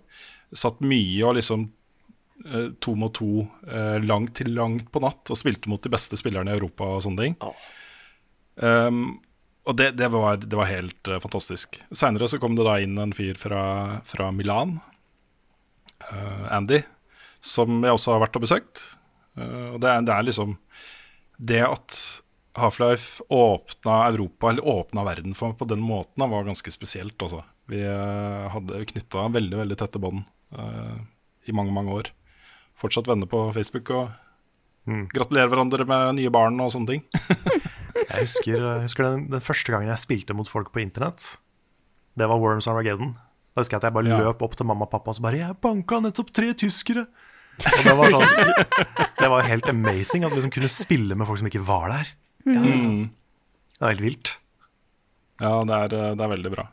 Satt mye og liksom eh, to mot to langt til langt på natt og spilte mot de beste spillerne i Europa og sånne ting. Um, og det, det, var, det var helt uh, fantastisk. Seinere så kom det da inn en fyr fra, fra Milan, uh, Andy, som jeg også har vært og besøkt. Eh, og det er, det er liksom Det at Half-Life åpna Europa, eller åpna verden for meg på den måten, da, var ganske spesielt. Altså. Vi eh, hadde knytta veldig veldig tette bånd uh, i mange, mange år. Fortsatt venner på Facebook og gratulerer hverandre med nye barn og sånne ting. Jeg husker, jeg husker den, den første gangen jeg spilte mot folk på internett. Det var Worms Armageddon. Da husker jeg at jeg bare Ja. løp opp til mamma og pappa og så bare 'Jeg banka nettopp tre tyskere!' Og det var sånn Det var helt amazing at du liksom kunne spille med folk som ikke var der. Mm. Det var helt vilt. Ja, det er, det er veldig bra.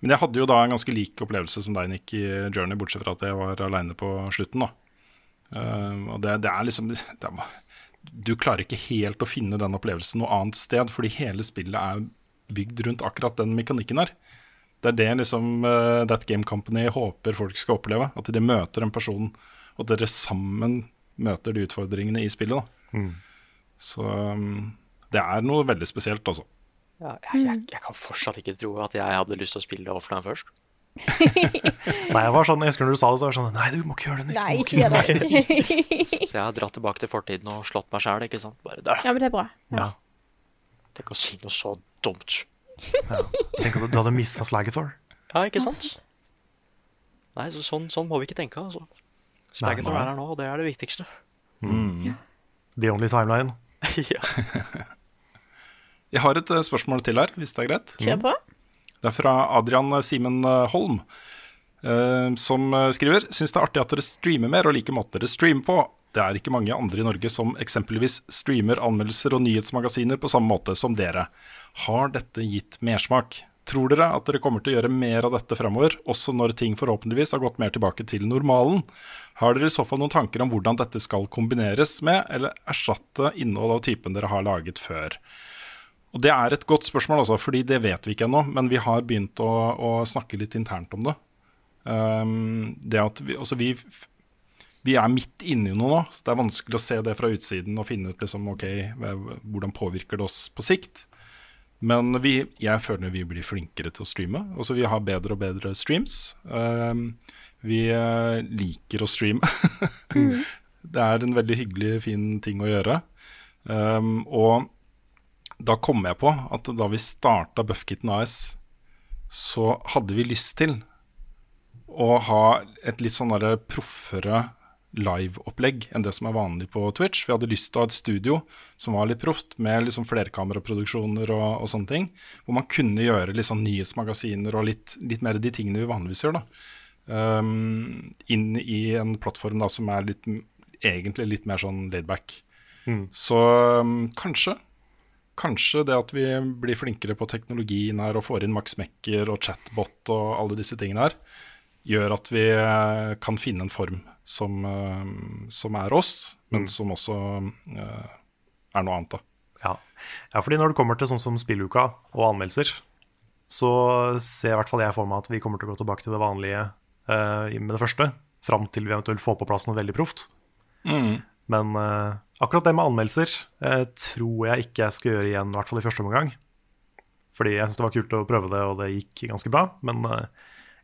Men jeg hadde jo da en ganske lik opplevelse som deg, Nick, i Journey, bortsett fra at jeg var aleine på slutten. da. Uh, og det, det er liksom det er, Du klarer ikke helt å finne den opplevelsen noe annet sted, fordi hele spillet er bygd rundt akkurat den mekanikken her. Det er det liksom uh, That Game Company håper folk skal oppleve. At de møter en person, og at dere sammen møter de utfordringene i spillet. da. Mm. Så um, det er noe veldig spesielt, altså. Ja, jeg, jeg, jeg kan fortsatt ikke tro at jeg hadde lyst til å spille offline først. Nei, jeg var sånn, jeg husker når du sa det, så var jeg sånn Nei, du må ikke gjøre det, nytt. Nei, ikke gjør det. Så jeg har dratt tilbake til fortiden og slått meg sjæl, ikke sant. Bare der. Ja, men det er bra. Ja. Tenk å si noe så dumt. Tenk at du hadde mista Slagathor. Ja, ikke sant? Nei, så sånn, sånn må vi ikke tenke, altså. Slagethor som er her nå, og det er det viktigste. Mm. The Only Timeline. ja. Jeg har et eh, spørsmål til her, hvis det er greit. Kjør på. Det er fra Adrian Simen eh, Holm, eh, som eh, skriver Syns det er artig at dere streamer mer og liker måter dere streamer på. Det er ikke mange andre i Norge som eksempelvis streamer anmeldelser og nyhetsmagasiner på samme måte som dere. Har dette gitt mersmak? Tror dere at dere kommer til å gjøre mer av dette fremover, også når ting forhåpentligvis har gått mer tilbake til normalen? Har dere i så fall noen tanker om hvordan dette skal kombineres med, eller erstatte innhold av typen dere har laget før? Og Det er et godt spørsmål, altså, fordi det vet vi ikke ennå. Men vi har begynt å, å snakke litt internt om det. Um, det at vi, altså vi, vi er midt inni noe nå. så Det er vanskelig å se det fra utsiden og finne ut liksom, ok, hvordan påvirker det oss på sikt. Men vi, jeg føler vi blir flinkere til å streame. Altså Vi har bedre og bedre streams. Um, vi eh, liker å streame. det er en veldig hyggelig, fin ting å gjøre. Um, og da kom jeg på at da vi starta Buffkitten AS så hadde vi lyst til å ha et litt sånn derre proffere liveopplegg enn det som er vanlig på Twitch. Vi hadde lyst til å ha et studio som var litt proft, med liksom flerkameraproduksjoner og, og sånne ting. Hvor man kunne gjøre sånn nyhetsmagasiner og litt, litt mer de tingene vi vanligvis gjør. da. Um, inn i en plattform da som er litt, egentlig litt mer sånn laidback. Mm. Så um, kanskje Kanskje det at vi blir flinkere på teknologien her og får inn Max Mekker og chatbot og alle disse tingene her, gjør at vi eh, kan finne en form som, eh, som er oss, men Mm. som også eh, er noe annet. da. Ja. ja, fordi når det kommer til sånn som spilluka og anmeldelser, så ser i hvert fall jeg for meg at vi kommer til å gå tilbake til det vanlige eh, med det første, fram til vi eventuelt får på plass noe veldig proft. Mm. Men uh, akkurat det med anmeldelser uh, tror jeg ikke jeg skal gjøre igjen, i hvert fall i første omgang. Fordi jeg syns det var kult å prøve det, og det gikk ganske bra. Men uh,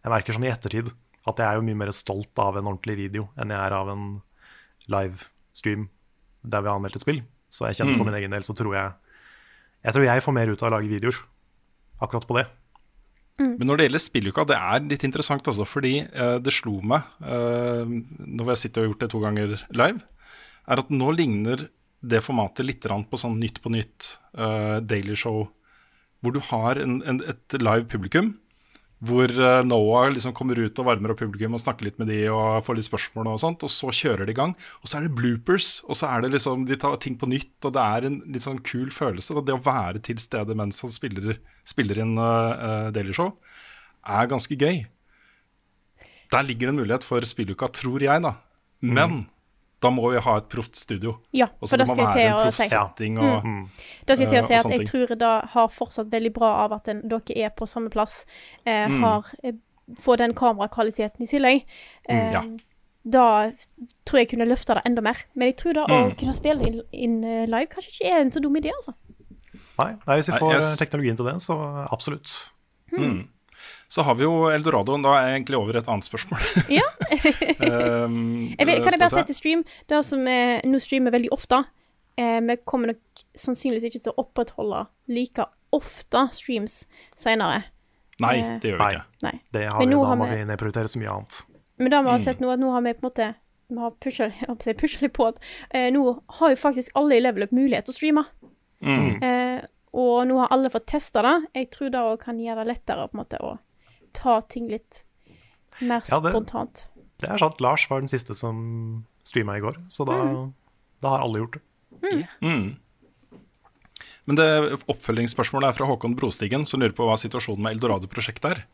jeg merker sånn i ettertid at jeg er jo mye mer stolt av en ordentlig video enn jeg er av en livestream der vi har anmeldt et spill. Så jeg kjenner for Mm. min egen del så tror jeg Jeg tror jeg får mer ut av å lage videoer akkurat på det. Men når det gjelder spilluka, det er litt interessant altså, fordi eh, det slo meg, eh, når jeg sitter og har gjort det to ganger live, er at nå ligner det formatet litt på sånn Nytt på nytt, eh, Daily Show, hvor du har en, en, et live publikum, hvor eh, Noah liksom kommer ut og varmer opp publikum og snakker litt med de og får litt spørsmål og sånt, og så kjører de i gang. Og så er det bloopers, og så er det liksom, de tar ting på nytt, og det er en litt sånn kul følelse. Da. Det å være til stede mens han spiller, spiller inn uh, Daily Show, er ganske gøy. Der ligger det en mulighet for spilluka, tror jeg, da. Men da må vi ha et proft studio. Ja, for så det skal jeg til å si. setting og, Mm. Da skal jeg til å eh, si at jeg tror det har fortsatt veldig bra av at en, dere er på samme plass. Eh, Mm. har eh, Får den kamerakvaliteten i tillegg. Mm, Eh, ja. Da tror jeg kunne løfta det enda mer. Men jeg tror da å Mm. kunne spille inn, inn eh, live kanskje ikke er en så dum idé, altså. Nei, nei hvis vi får eh, teknologien til det, så absolutt. Mm. Så har vi jo eldoradoen. Da er jeg egentlig over et annet spørsmål. Ja. um, Jeg vet, kan jeg bare vi sette stream? Det som er, nå streamer veldig ofte eh, Vi kommer nok sannsynligvis ikke til å opprettholde like ofte streams senere. Nei, Eh, det gjør vi ikke. Nei. Det har Men vi, da har må vi- vi nedprioritere så mye annet. Men da vi har Mm. sett nå, at nå har vi på en måte Vi har pusha, jeg på pusha litt på at eh, nå har jo faktisk alle i Level Up mulighet til å streame. Mm. Eh, og nå har alle fått testa det. Jeg tror det kan gjøre det lettere på en måte å ta ting litt mer Ja, det- spontant. Det er sant. Lars var den siste som streama i går, så da, Mm. da har alle gjort det. Mm. Men det oppfølgingsspørsmålet er fra Håkon Brostigen, som lurer på hva situasjonen med Eldorado-prosjektet er.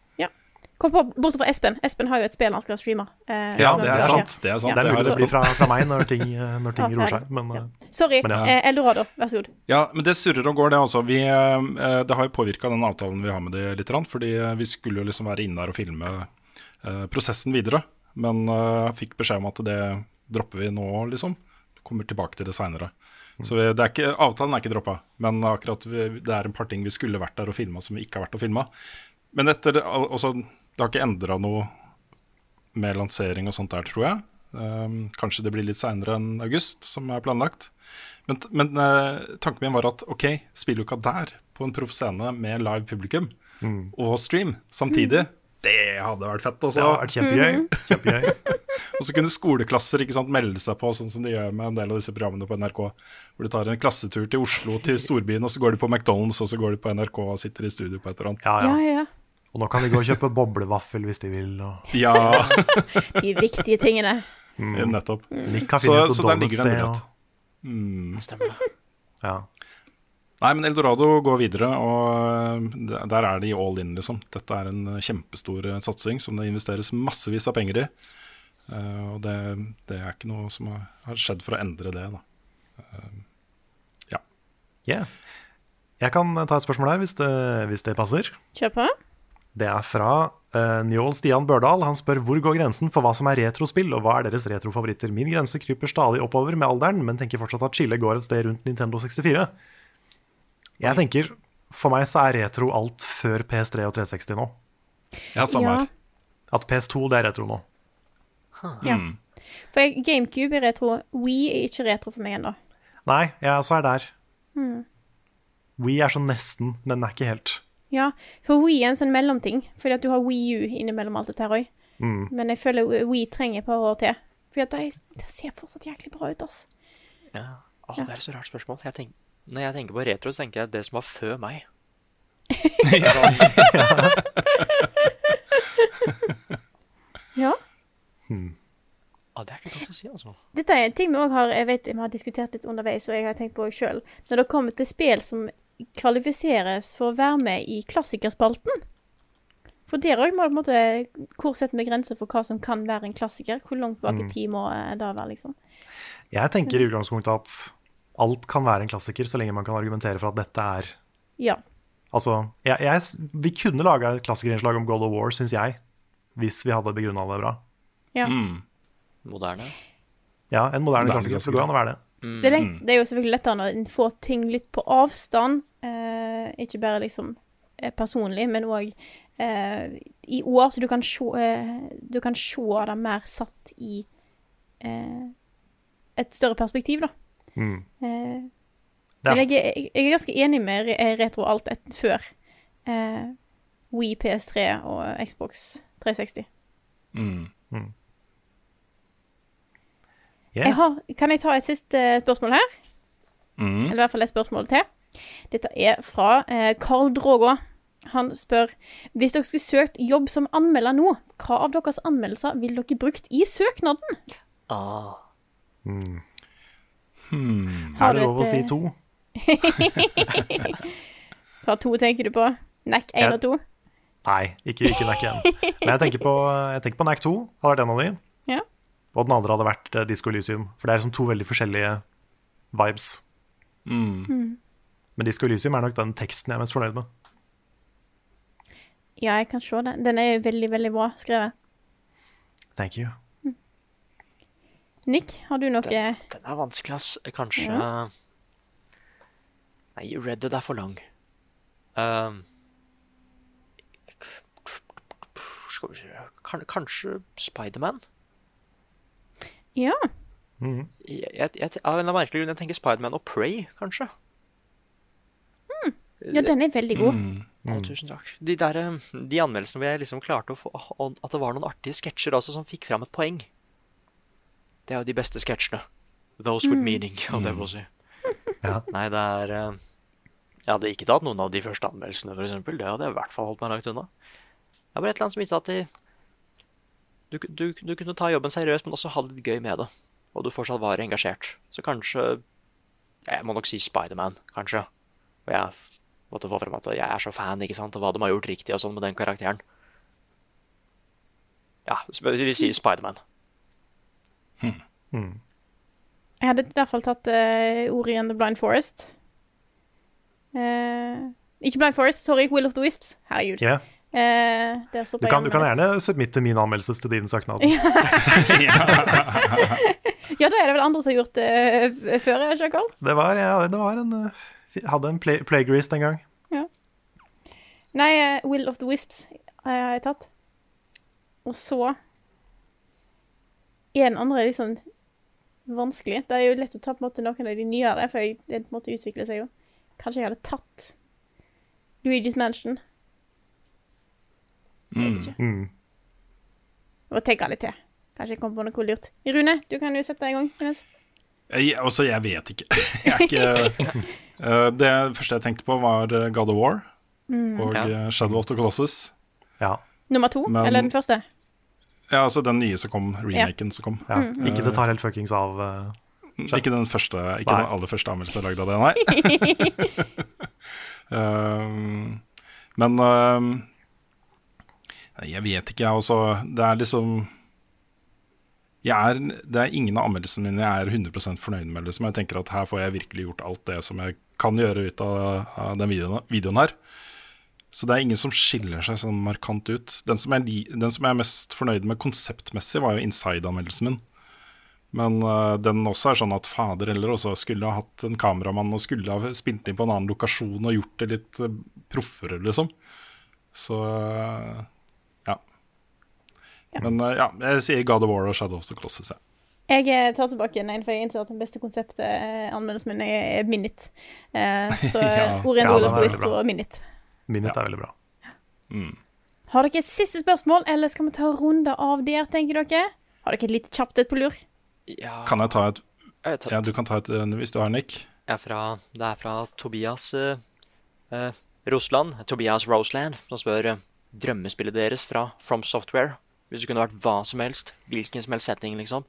Kom på, bortsett fra Espen. Espen har jo et spill han skal streame. eh, Ja, det er sant. Det er sant. Ja. Det er mulig det blir fra, fra meg når ting, eh, når ting Ja, roer er seg, men ja. Sorry, Men ja. eh, Eldorado, vær så god. Ja, men det surrer og går, det også. Vi, eh, det har jo påvirka den avtalen vi har med det litt, fordi eh, vi skulle jo liksom være inne der og filme eh, prosessen videre. Men eh, fikk beskjed om at det dropper vi nå, liksom. Kommer tilbake til det seinere. Så vi, det er ikke, avtalen er ikke droppa, men akkurat vi, det er en par ting vi skulle vært der og filma som vi ikke har vært og filma. Men etter, altså, det har ikke endra noe med lansering og sånt der, tror jeg. Um, kanskje det blir litt seinere enn august, som er planlagt. Men, men uh, tanken min var at ok, spilluka der, på en proffscene med live publikum Mm. og stream samtidig, det hadde vært fett. Også. det hadde vært kjempegøy. kjempegøy. Og så kunne skoleklasser ikke sant, melde seg på, sånn som de gjør med en del av disse programmene på NRK. Hvor du tar en klassetur til Oslo, til storbyen, og så går de på McDonald's, og så går de på NRK og sitter i studio på et eller annet. Ja, ja. ja, ja. Og nå kan de gå og kjøpe boblevaffel hvis de vil. Og Ja, De viktige tingene. nettopp. Nick har funnet så et der ligger det en mulighet. Og, Mm. Stemmer det. ja. Nei, men Eldorado går videre, og der der er de all in, liksom. Dette er en kjempestor eh, satsing som det investeres massevis av penger i. Uh, og det, det er ikke noe som har, skjedd for å endre det, da. Ja. Yeah. Jeg kan ta et spørsmål her, hvis det, hvis det passer. Kjør på. Det er fra uh, Njål Stian Børdal. Han spør hvor går grensen for hva som er retrospill, og hva er deres retrofavoritter? Min grense kryper stadig oppover med alderen, men tenker fortsatt at skillet går et sted rundt Nintendo 64. Jeg tenker, for meg så er retro alt før PS3 og 360 nå. Ja, samme Ja. her. At PS2 det er retro nå. Ja. Mm. For GameCube er retro. We er ikke retro for meg ennå. Nei, jeg også er der. Mm. We er sånn nesten, men er ikke helt. Ja, for Wii er en sånn mellomting, fordi at du har Wii U innimellom alt dette her òg. Mm. Men jeg føler Wii trenger et par år til. Fordi at det, det ser fortsatt jæklig bra ut, ass. Ja. Å, det er et så rart spørsmål. Jeg tenk, når jeg tenker på retro, så tenker jeg det som var før meg. Ja. Ja, det er ikke godt å si, altså. Dette er en ting vi òg har jeg vet, vi har diskutert litt underveis, og jeg har tenkt på sjøl. Når det kommer til spill som kvalifiseres for å være med i klassikerspalten. For der òg må det på en måte Hvor setter vi grenser for hva som kan være en klassiker? Hvor langt bak i Mm. tid må det være, liksom? Jeg tenker i utgangspunktet at alt kan være en klassiker, så lenge man kan argumentere for at dette er Ja. Altså, jeg, jeg, vi kunne laga et klassikerinnslag om God of War, syns jeg. Hvis vi hadde begrunna det bra. ja. Moderne. Ja, en moderne Moderne klassiker. Så det går an å være det. Mm. Det, er lett, det er jo selvfølgelig lettere når en får ting litt på avstand. Eh, ikke bare liksom eh, personlig, men òg eh, i år, så du kan se eh, Du kan se det mer satt i eh, et større perspektiv, da. Mm. Eh, men jeg, er- jeg er ganske enig med retro alt et, før. Eh, Wii, PS3 og Xbox 360. Mm. Yeah. Jeg har, kan jeg ta et siste spørsmål her? Mm. Eller i hvert fall et spørsmål til. Dette er fra eh, Carl Drogo. Han spør Hvis dere skulle søkt jobb som anmelder nå, hva av deres anmeldelser ville dere brukt i søknaden? Ah. Mm. Hmm. Har Er det du lov å si eh, to? Hva to tenker du på? NAC 1 Ja. og 2? Nei, ikke, ikke NAC 1. Men jeg tenker på, jeg tenker på NAC 2. Har vært en av de. Ja. Og den andre hadde vært eh, Disco Elysium. For det er liksom to veldig forskjellige vibes. Mm. Men Disco Elysium er nok den teksten jeg er mest fornøyd med. Ja, jeg kan se det. Den er jo veldig, veldig bra skrevet. Thank you. Nick, har du noe Den er vanskelig, ass. Kanskje Ja. Nei, Red Dead er for lang. Um, skal vi se Kanskje Spiderman? Ja. Mm. Jeg, jeg, jeg, av en eller annen merkelig grunn jeg tenker Spiderman og Prey, kanskje. ja, den er veldig god. Mm. Å, tusen takk. De, der, eh, de anmeldelsene hvor jeg liksom klarte å få At det var noen artige sketsjer også som fikk fram et poeng. Det er jo de beste sketsjene. Those with meaning, holdt jeg på å si. Ja. Nei, det er eh, Jeg hadde ikke tatt noen av de første anmeldelsene, for eksempel. Det hadde jeg i hvert fall holdt meg langt unna. Det er bare et eller annet som viste at de, du, du, du kunne ta jobben seriøst, men også ha det litt gøy med det. Og du fortsatt var engasjert. Så kanskje Jeg må nok si Spiderman, kanskje. Og jeg måtte få frem at jeg er så fan, ikke sant, av hva de har gjort riktig og sånn med den karakteren. Ja, så vi sier Spiderman. Mm. Jeg hadde i hvert fall tatt uh, ordet igjen the Blind Forest. Uh, ikke Blind Forest, sorry. Will of the Wisps. Herregud. Yeah. Eh, Du, kan, du kan gjerne submitte min anmeldelse til din søknad. Ja, da er det vel andre som har gjort det eh, før, er det ikke, Carl? Det var, ja, det var en eh, Hadde en play, playgrease en gang. Nei, uh, Will of the Wisps har jeg tatt. Og så En andre andre litt sånn vanskelig. Det er jo lett å ta på en måte noen av de nyere, for jeg- det på en måte utvikler seg jo. Kanskje jeg hadde tatt Luigi's Mansion. Jeg ikke. Mm. Og tenke litt til. Kanskje jeg kommer på noe lurt. Rune, du kan jo sette deg i gang. Jeg, altså, jeg vet ikke. Jeg er ikke uh, Det første jeg tenkte på, var eh, God of War og Ja. eh, Shadow of the Colossus. Ja. Nummer to, Men- eller den første? Ja, altså den nye som kom, remaken som kom. ja. Mm. Ikke det tar helt fuckings av. Uh, Ikke den første, ikke den aller første anmeldelsen lagd av det, nei. Um, men um, jeg vet ikke, jeg også. Det er liksom er, Det er ingen av anmeldelsene mine jeg er 100% fornøyd med. Liksom. Jeg tenker at her får jeg virkelig gjort alt det som jeg kan gjøre ut av, av den videoen, videoen her. Så det er ingen som skiller seg sånn markant ut. Den som jeg, den som jeg er mest fornøyd med konseptmessig, var jo Inside-anmeldelsen min. Men uh, den også er sånn at fader eller også skulle ha hatt en kameramann og skulle ha spilt inn på en annen lokasjon og gjort det litt uh, proffere, liksom. Så ja. Men øh, ja, jeg sier God of War og Shadow of the Colossus. Ja. Jeg eh, tar tilbake en, for jeg innser at den beste konseptet eh, anmeldelsen min er. Eh, så Ja. Ja, den er Wisp bra. og Minute. Minit er veldig bra. Har dere et siste spørsmål, eller skal vi ta runder av der, tenker dere? Har dere et litt kjapt et på lur? Ja, Kan jeg ta et jeg Ja, du kan ta et eh, hvis du har Nick. fra, det er fra Tobias eh, eh, Rosland, Tobias Roseland, som spør eh, drømmespillet deres fra From Software. Hvis det kunne vært hva som helst, hvilken som helst setting, liksom.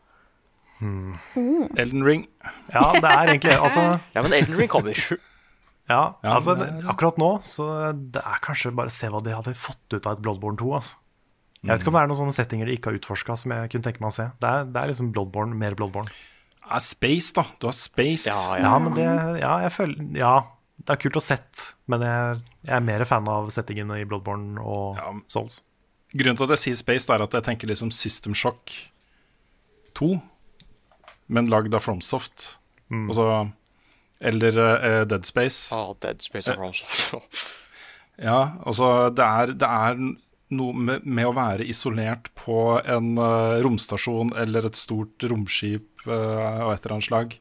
Elden Ring. Ja, det er egentlig Altså, Ja, men Elden Ring kommer. ja, altså akkurat nå så det er kanskje bare se hva de hadde fått ut av et Bloodborne 2. Altså. Jeg vet ikke om det er noen sånne settinger de ikke har utforska som jeg kunne tenke meg å se. Det er, det er liksom Bloodborne, mer Bloodborne. Ja, Space, da. Du har Space. Ja, ja. Ja, men det Ja, jeg føler Ja, det er kult å sett, men jeg, jeg er mer fan av settingen i Bloodborne og Ja. Souls. Grunnen til at jeg sier Space, er at jeg tenker liksom System Shock 2, men lagd av Fromsoft. Altså, eller uh, Dead Space. Ah, Dead Space og Fromsoft. Ja, altså det er, det er noe med, med å være isolert på en uh, romstasjon eller et stort romskip uh, av et eller annet slag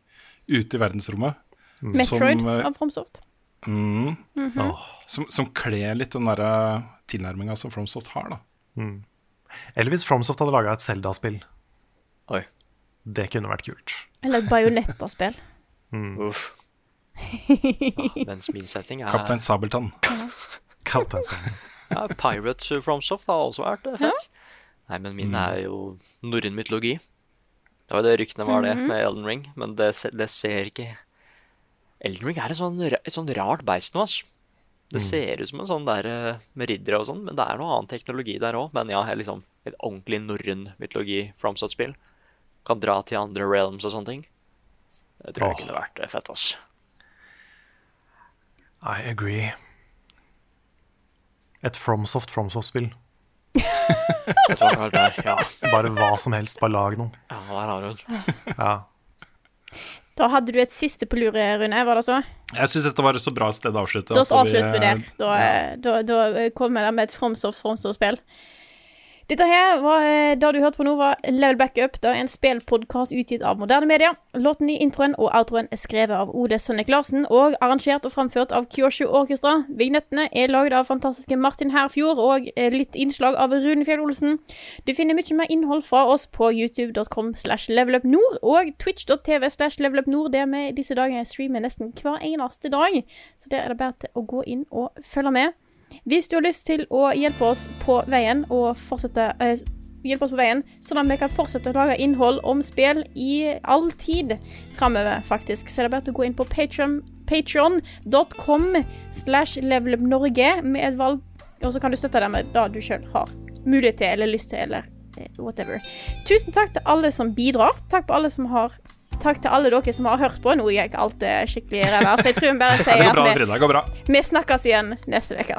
ute i verdensrommet. Metroid Som, eh, av Fromsoft. Mm, Åh. som, som kler litt den derre tilnærminga som Fromsoft har, da. Eller hvis Fromsoft hadde laga et Zelda-spill. Oi. Det kunne vært kult. Eller et bajonettaspill. Uff. Ah, mens min setting er Kaptein Sabeltann. Captain Zelda. ja, Pirate Fromsoft har også vært fett. Ja. Nei, men min er jo norrøn mytologi. Det var jo det ryktene var det med Elden Ring, men det, det ser ikke Elden Ring er en sånn, et sånn rart beist nå, altså. Det ser ut som en sånn der eh, med riddere og sånn, men det er noe annen teknologi der òg. Men ja, liksom et ordentlig norrøn mytologi Fromsoft-spill. Kan dra til andre realms og sånne ting. Det tror jeg oh. kunne vært eh, fett, ass. I agree. Et Fromsoft Fromsoft-spill. Ja, Bare hva som helst, bare lag noe. ja der har hun. Ja. Da hadde du et siste på lur, Rune, var det så? Jeg syns dette var et så bra sted å avslutte. Da vi, avslutter vi der. Da, ja. da, da kommer jeg med et Fromsoft Fromsoft-spill. Dette her var, eh, det du hørte på nå, var Level Backup. Det er en spillpodkast utgitt av moderne media. Låten i introen og outroen er skrevet av Ode Sønnek Larsen og arrangert og framført av Kyoshu Orkestra. Vignettene er laget av fantastiske Martin Herfjord og eh, litt innslag av Rune Fjell Olsen. Du finner mye mer innhold fra oss på youtube.com slash levelupnord og twitch.tv slash levelupnord, der vi disse dager streamer nesten hver eneste dag. Så der er det bare til å gå inn og følge med. Hvis du har lyst til å hjelpe oss på veien og fortsette eh, hjelpe oss på veien, sånn at vi kan fortsette å lage innhold om spill i all tid framover, faktisk. Så er det bare å gå inn på patreon.com slash levelupnorge med et valg, og så kan du støtte det med det du sjøl har mulighet til eller lyst til, eller eh, whatever. Tusen takk til alle som bidrar. Takk på alle som har Takk til alle dere som har hørt på. Nå gikk alt eh, skikkelig ræva, så jeg tror vi bare sier det at vi. Det vi snakkes igjen neste uke.